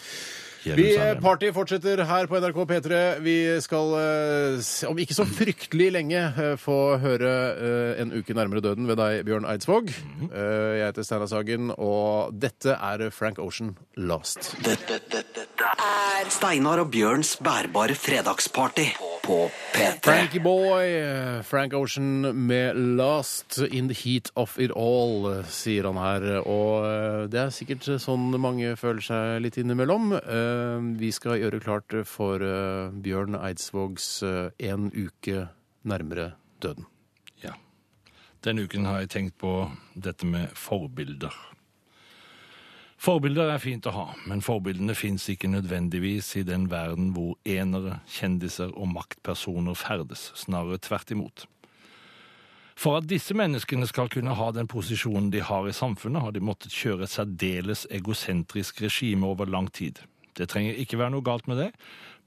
Vi, Jerusalem. party fortsetter her på NRK P3. Vi skal eh, s- om ikke så fryktelig lenge eh, få høre eh, En uke nærmere døden ved deg, Bjørn Eidsvåg. Eh, Jeg heter Steinar Sagen, og dette er Frank Ocean Last. Dette, dette, dette er Steinar og Bjørns bærbare fredagsparty på P3. Frankie Boy, eh, Frank Ocean med 'Last in the heat of it all', eh, sier han her. Og eh, det er sikkert sånn mange føler seg litt innimellom. Eh, Vi skal gjøre klart for Bjørn Eidsvågs 'En uke nærmere døden'. Ja. Denne uken har jeg tenkt på dette med forbilder. Forbilder er fint å ha, men forbildene fins ikke nødvendigvis i den verden hvor enere, kjendiser og maktpersoner ferdes, snarere tvert imot. For at disse menneskene skal kunne ha den posisjonen de har i samfunnet, har de måttet kjøre et særdeles egosentrisk regime over lang tid. Det trenger ikke være noe galt med det,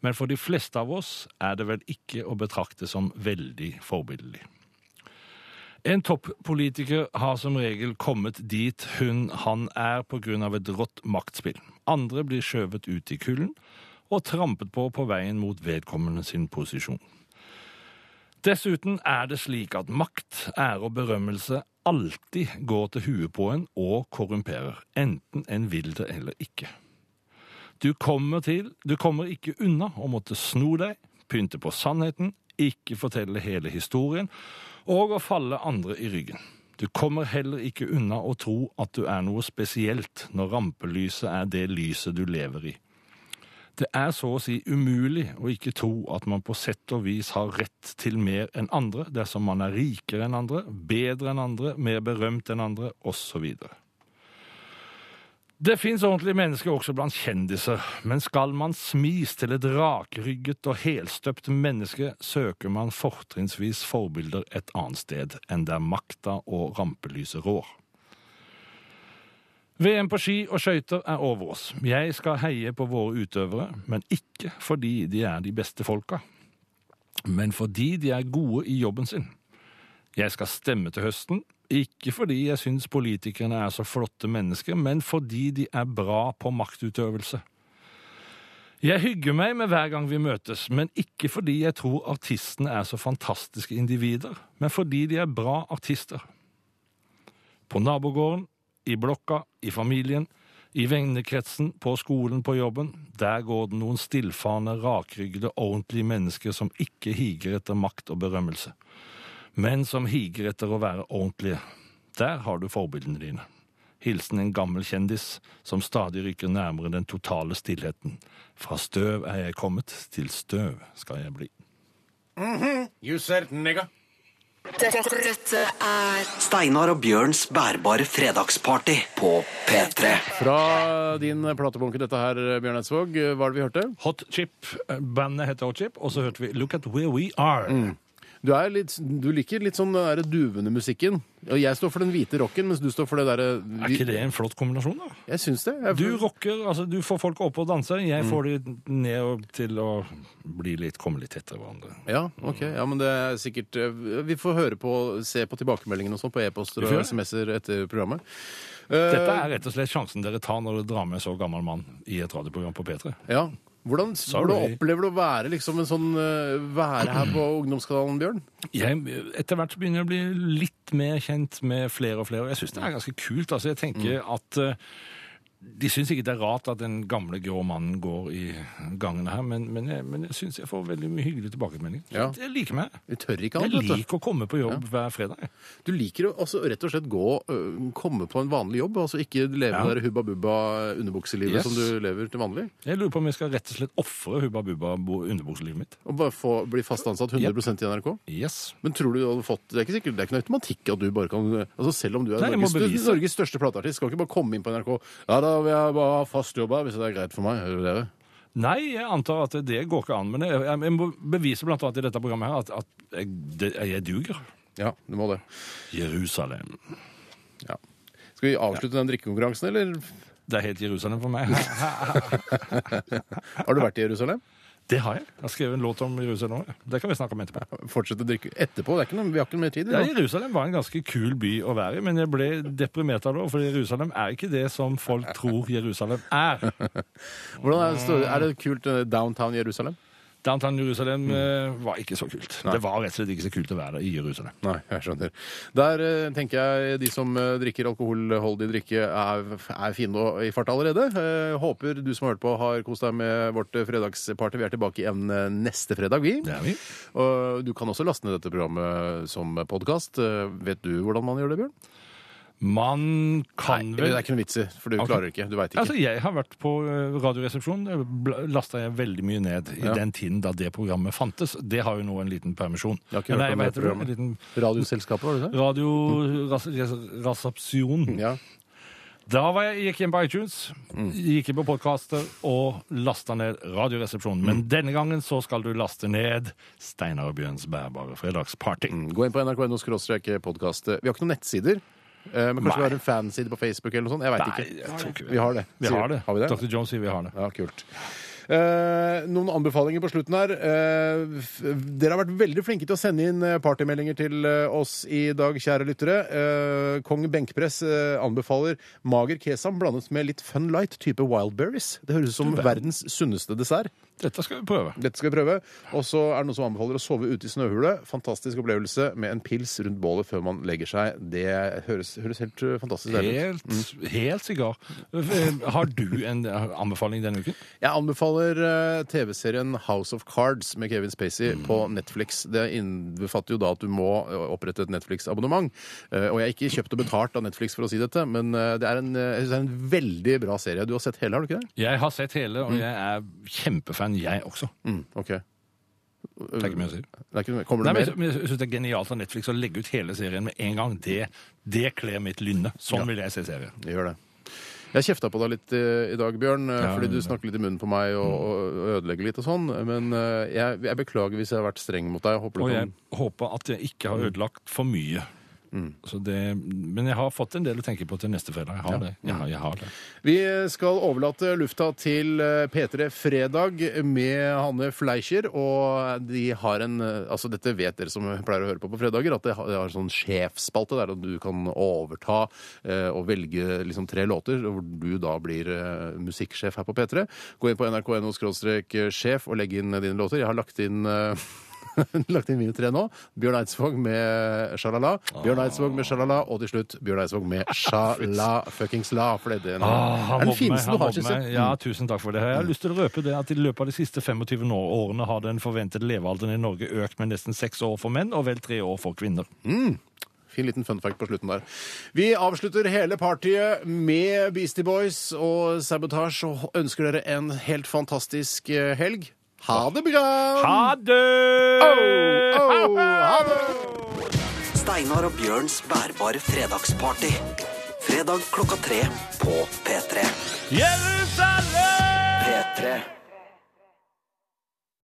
men for de fleste av oss er det vel ikke å betrakte som veldig forbilledlig. En toppolitiker har som regel kommet dit hun han er av et rått maktspill. Andre blir skjøvet ut i kulden og trampet på på veien mot vedkommende sin posisjon. Dessuten er det slik at makt, ære og berømmelse alltid går til huet på en og korrumperer, enten en vil det eller ikke. Du kommer, til, du kommer ikke unna å måtte sno deg, pynte på sannheten, ikke fortelle hele historien, og å falle andre i ryggen. Du kommer heller ikke unna å tro at du er noe spesielt når rampelyset er det lyset du lever i. Det er så å si umulig å ikke tro at man på sett og vis har rett til mer enn andre dersom man er rikere enn andre, bedre enn andre, mer berømt enn andre, osv. Det fins ordentlige mennesker også blant kjendiser, men skal man smis til et rakrygget og helstøpt menneske, søker man fortrinnsvis forbilder et annet sted enn der makta og rampelyset rår. VM på ski og skøyter er over oss. Jeg skal heie på våre utøvere, men ikke fordi de er de beste folka, men fordi de er gode i jobben sin. Jeg skal stemme til høsten, ikke fordi jeg syns politikerne er så flotte mennesker, men fordi de er bra på maktutøvelse. Jeg hygger meg med hver gang vi møtes, men ikke fordi jeg tror artistene er så fantastiske individer, men fordi de er bra artister. På nabogården, i blokka, i familien, i vennekretsen, på skolen, på jobben, der går det noen stillfarne, rakryggede, ordentlige mennesker som ikke higer etter makt og berømmelse, men som higer etter å være ordentlige. Der har du forbildene dine. Hilsen en gammel kjendis som stadig rykker nærmere den totale stillheten. Fra støv er jeg kommet, til støv skal jeg bli. Mm -hmm. You said nigga. Dette, dette er Steinar og Bjørns bærbare fredagsparty på P3. Fra din platebunke, dette her, Bjørn Eidsvåg. Hva er det vi hørte? Hot Chip. Bandet heter Hot Chip, og så hørte vi Look at Where We Are. Du, er litt, du liker litt sånn den derre duvende musikken. Og jeg står for den hvite rocken, mens du står for det derre Er ikke det en flott kombinasjon, da? Jeg syns det. Jeg, Du rocker, altså du får folk opp og danse, jeg får de ned og til å bli litt, komme litt tettere hverandre. Ja, ok. Ja, men det er sikkert eh, Vi får høre på, se på tilbakemeldingene og sånn på e-poster og SMS-er etter programmet. Dette Eh, er rett og slett sjansen dere tar når dere drar med så gammel mann i et radioprogram på P3. Ja. Hvordan, hvordan opplever du å være liksom en sånn eh, Være her på ungdomskanalen, Bjørn? Jeg, etter hvert så begynner jeg å bli litt mer kjent med flere og flere, og jeg syns det er ganske kult. Altså, jeg tenker at eh, de syns ikke det er rart at den gamle grå mannen går i gangene her, men, men jeg, men jeg syns jeg får veldig mye hyggelig tilbakemelding. Ja. Jeg liker meg. Jeg tør ikke Jeg vet du. liker å komme på jobb hver fredag. Du liker å altså, rett og slett gå, øh, komme på en vanlig jobb, altså ikke leve Ja. det hubba bubba underbukselivet Yes. som du lever til vanlig. Jeg lurer på om jeg skal rett og slett ofre Hubba Bubba underbukselivet mitt. Og bare få, bli fast ansatt 100% i NRK. Yes. Men tror du du hadde fått Det er ikke sikkert, det er ikke noe automatikk at du bare kan altså Selv om du er Nei, jeg Norges. Norges største plateartist, skal du ikke bare komme inn på NRK Ja, da vil jeg bare ha fast jobb her, hvis det er greit for meg. Hører dere? Nei, jeg antar at det går ikke an. Men jeg, jeg, jeg må bevise blant annet i dette programmet her at, at jeg, det, jeg duger. Ja, du må det. Jerusalem. Ja. Skal vi avslutte den drikkekonkurransen, eller Det er helt Jerusalem for meg. har du vært i Jerusalem? Det har jeg. Jeg har skrevet en låt om Jerusalem. òg. Det kan vi snakke om etterpå. Fortsette å drikke etterpå? Det er ikke noe, vi har ikke mer tid. Ja. Jerusalem var en ganske kul by å være i, men jeg ble deprimert av det. For Jerusalem er ikke det som folk tror Jerusalem er. Hvordan er, det, er det kult eh, downtown Jerusalem? Downtown Jerusalem mm. var ikke så kult. Det var rett og slett ikke så kult å være i Jerusalem. Nei, jeg skjønner. Der eh, tenker jeg de som eh, drikker alkoholholdig drikke, er, er fine og i fart allerede. Eh, håper du som har hørt på, har kost deg med vårt eh, fredagsparty. Vi er tilbake igjen eh, neste fredag, vi. Det er vi. Og du kan også laste ned dette programmet som podkast. Vet du hvordan man gjør det, Bjørn? Man kan Nei, det er ikke noe vits i, for du Ok. klarer ikke. Du veit ikke. Altså, Jeg har vært på eh, Radioresepsjonen. Lasta jeg veldig mye ned i Ja. den tiden da det programmet fantes. Det har jo nå en liten permisjon. Jeg har ikke hørt Nei, om hva det heter det? En programmet. liten Radioselskapet, var det det? Radioresepsjon. Ja. Da var jeg, gikk jeg inn på iTunes, gikk inn på podkaster og lasta ned Radioresepsjonen. Men denne gangen så skal du laste ned Steinar og Bjørns bærbare fredagsparty. Mm, Gå inn på nrk.no podkast. Vi har ikke noen nettsider. Eh, Men kanskje vi har en fanside på Facebook eller noe sånt? Jeg veit ikke. jeg tror ikke det. Vi har det. Vi Sier- har det. Har vi det? Dr. Jones sier vi har det. Ja, kult. Eh, noen anbefalinger på slutten her. Eh, f- dere har vært veldig flinke til å sende inn eh, partymeldinger til eh, oss i dag, kjære lyttere. Eh, Kong Benkpress eh, anbefaler mager kesam blandet med litt Fun Light, type Wildberries. Det høres ut som verdens sunneste dessert. Dette skal vi prøve. Dette skal vi prøve. Og så er det noen som anbefaler å sove ute i snøhule. Fantastisk opplevelse med en pils rundt bålet før man legger seg. Det høres, høres helt uh, fantastisk deilig ut. Helt, helt sikkert. Eh, Har du en anbefaling denne uken? Jeg anbefaler TV-serien House of Cards med Kevin Spacey Mm. på Netflix. Det innbefatter jo da at du må opprette et Netflix-abonnement. Og jeg er ikke kjøpt og betalt av Netflix for å si dette, men det er en, det er en veldig bra serie. Du har sett hele, har du ikke det? Jeg har sett hele, og jeg er kjempefan, jeg også. Mm, ok. Det er ikke mye å si. Det er ikke, kommer Nei, det men jeg, mer? men jeg synes det er genialt av Netflix å legge ut hele serien med en gang. Det, det kler mitt lynne. Sånn vil jeg se serien. Gjør det. Jeg kjefta på deg litt eh, i dag, Bjørn, eh, Ja, fordi du ja. snakker litt i munnen på meg og, og ødelegger litt og sånn. Men eh, jeg, jeg beklager hvis jeg har vært streng mot deg. Jeg håper du Og kan jeg håper at jeg ikke har ødelagt for mye. Så det, men jeg har fått en del å tenke på til neste fredag. Jeg har det. Jeg har, jeg har det. Vi skal overlate lufta til eh, P3 Fredag med Hanne Fleischer. Og de har en eh, Altså, dette vet dere som pleier å høre på på fredager, at de har, en sånn sjefsspalte der du kan overta eh, og velge liksom tre låter, hvor du da blir musikksjef her på P3. Gå inn på nrk.no sjef og legg inn dine låter. Jeg har lagt inn Lagt inn mine nå. Bjørn Eidsvåg med Sjalala. Bjørn Eidsvåg med Sjalala. Og til slutt Bjørn Eidsvåg med Sjala fuckings la. For det er den, Ah, er den fineste du har, meg. Ja, tusen takk for det. Jeg har lyst til å røpe det at i løpet av de siste 25 årene har den forventede levealderen i Norge økt med nesten seks år for menn og vel tre år for kvinner. Fin liten fun fact på slutten der. Vi avslutter hele partyet med Beastie Boys og Sabotage og ønsker dere en helt fantastisk eh, helg. Ha det bra! Ha det! Oh, oh, ha det! Steinar og Bjørns bærbare fredagsparty. Fredag klokka tre på P3. Jerusalem! P3.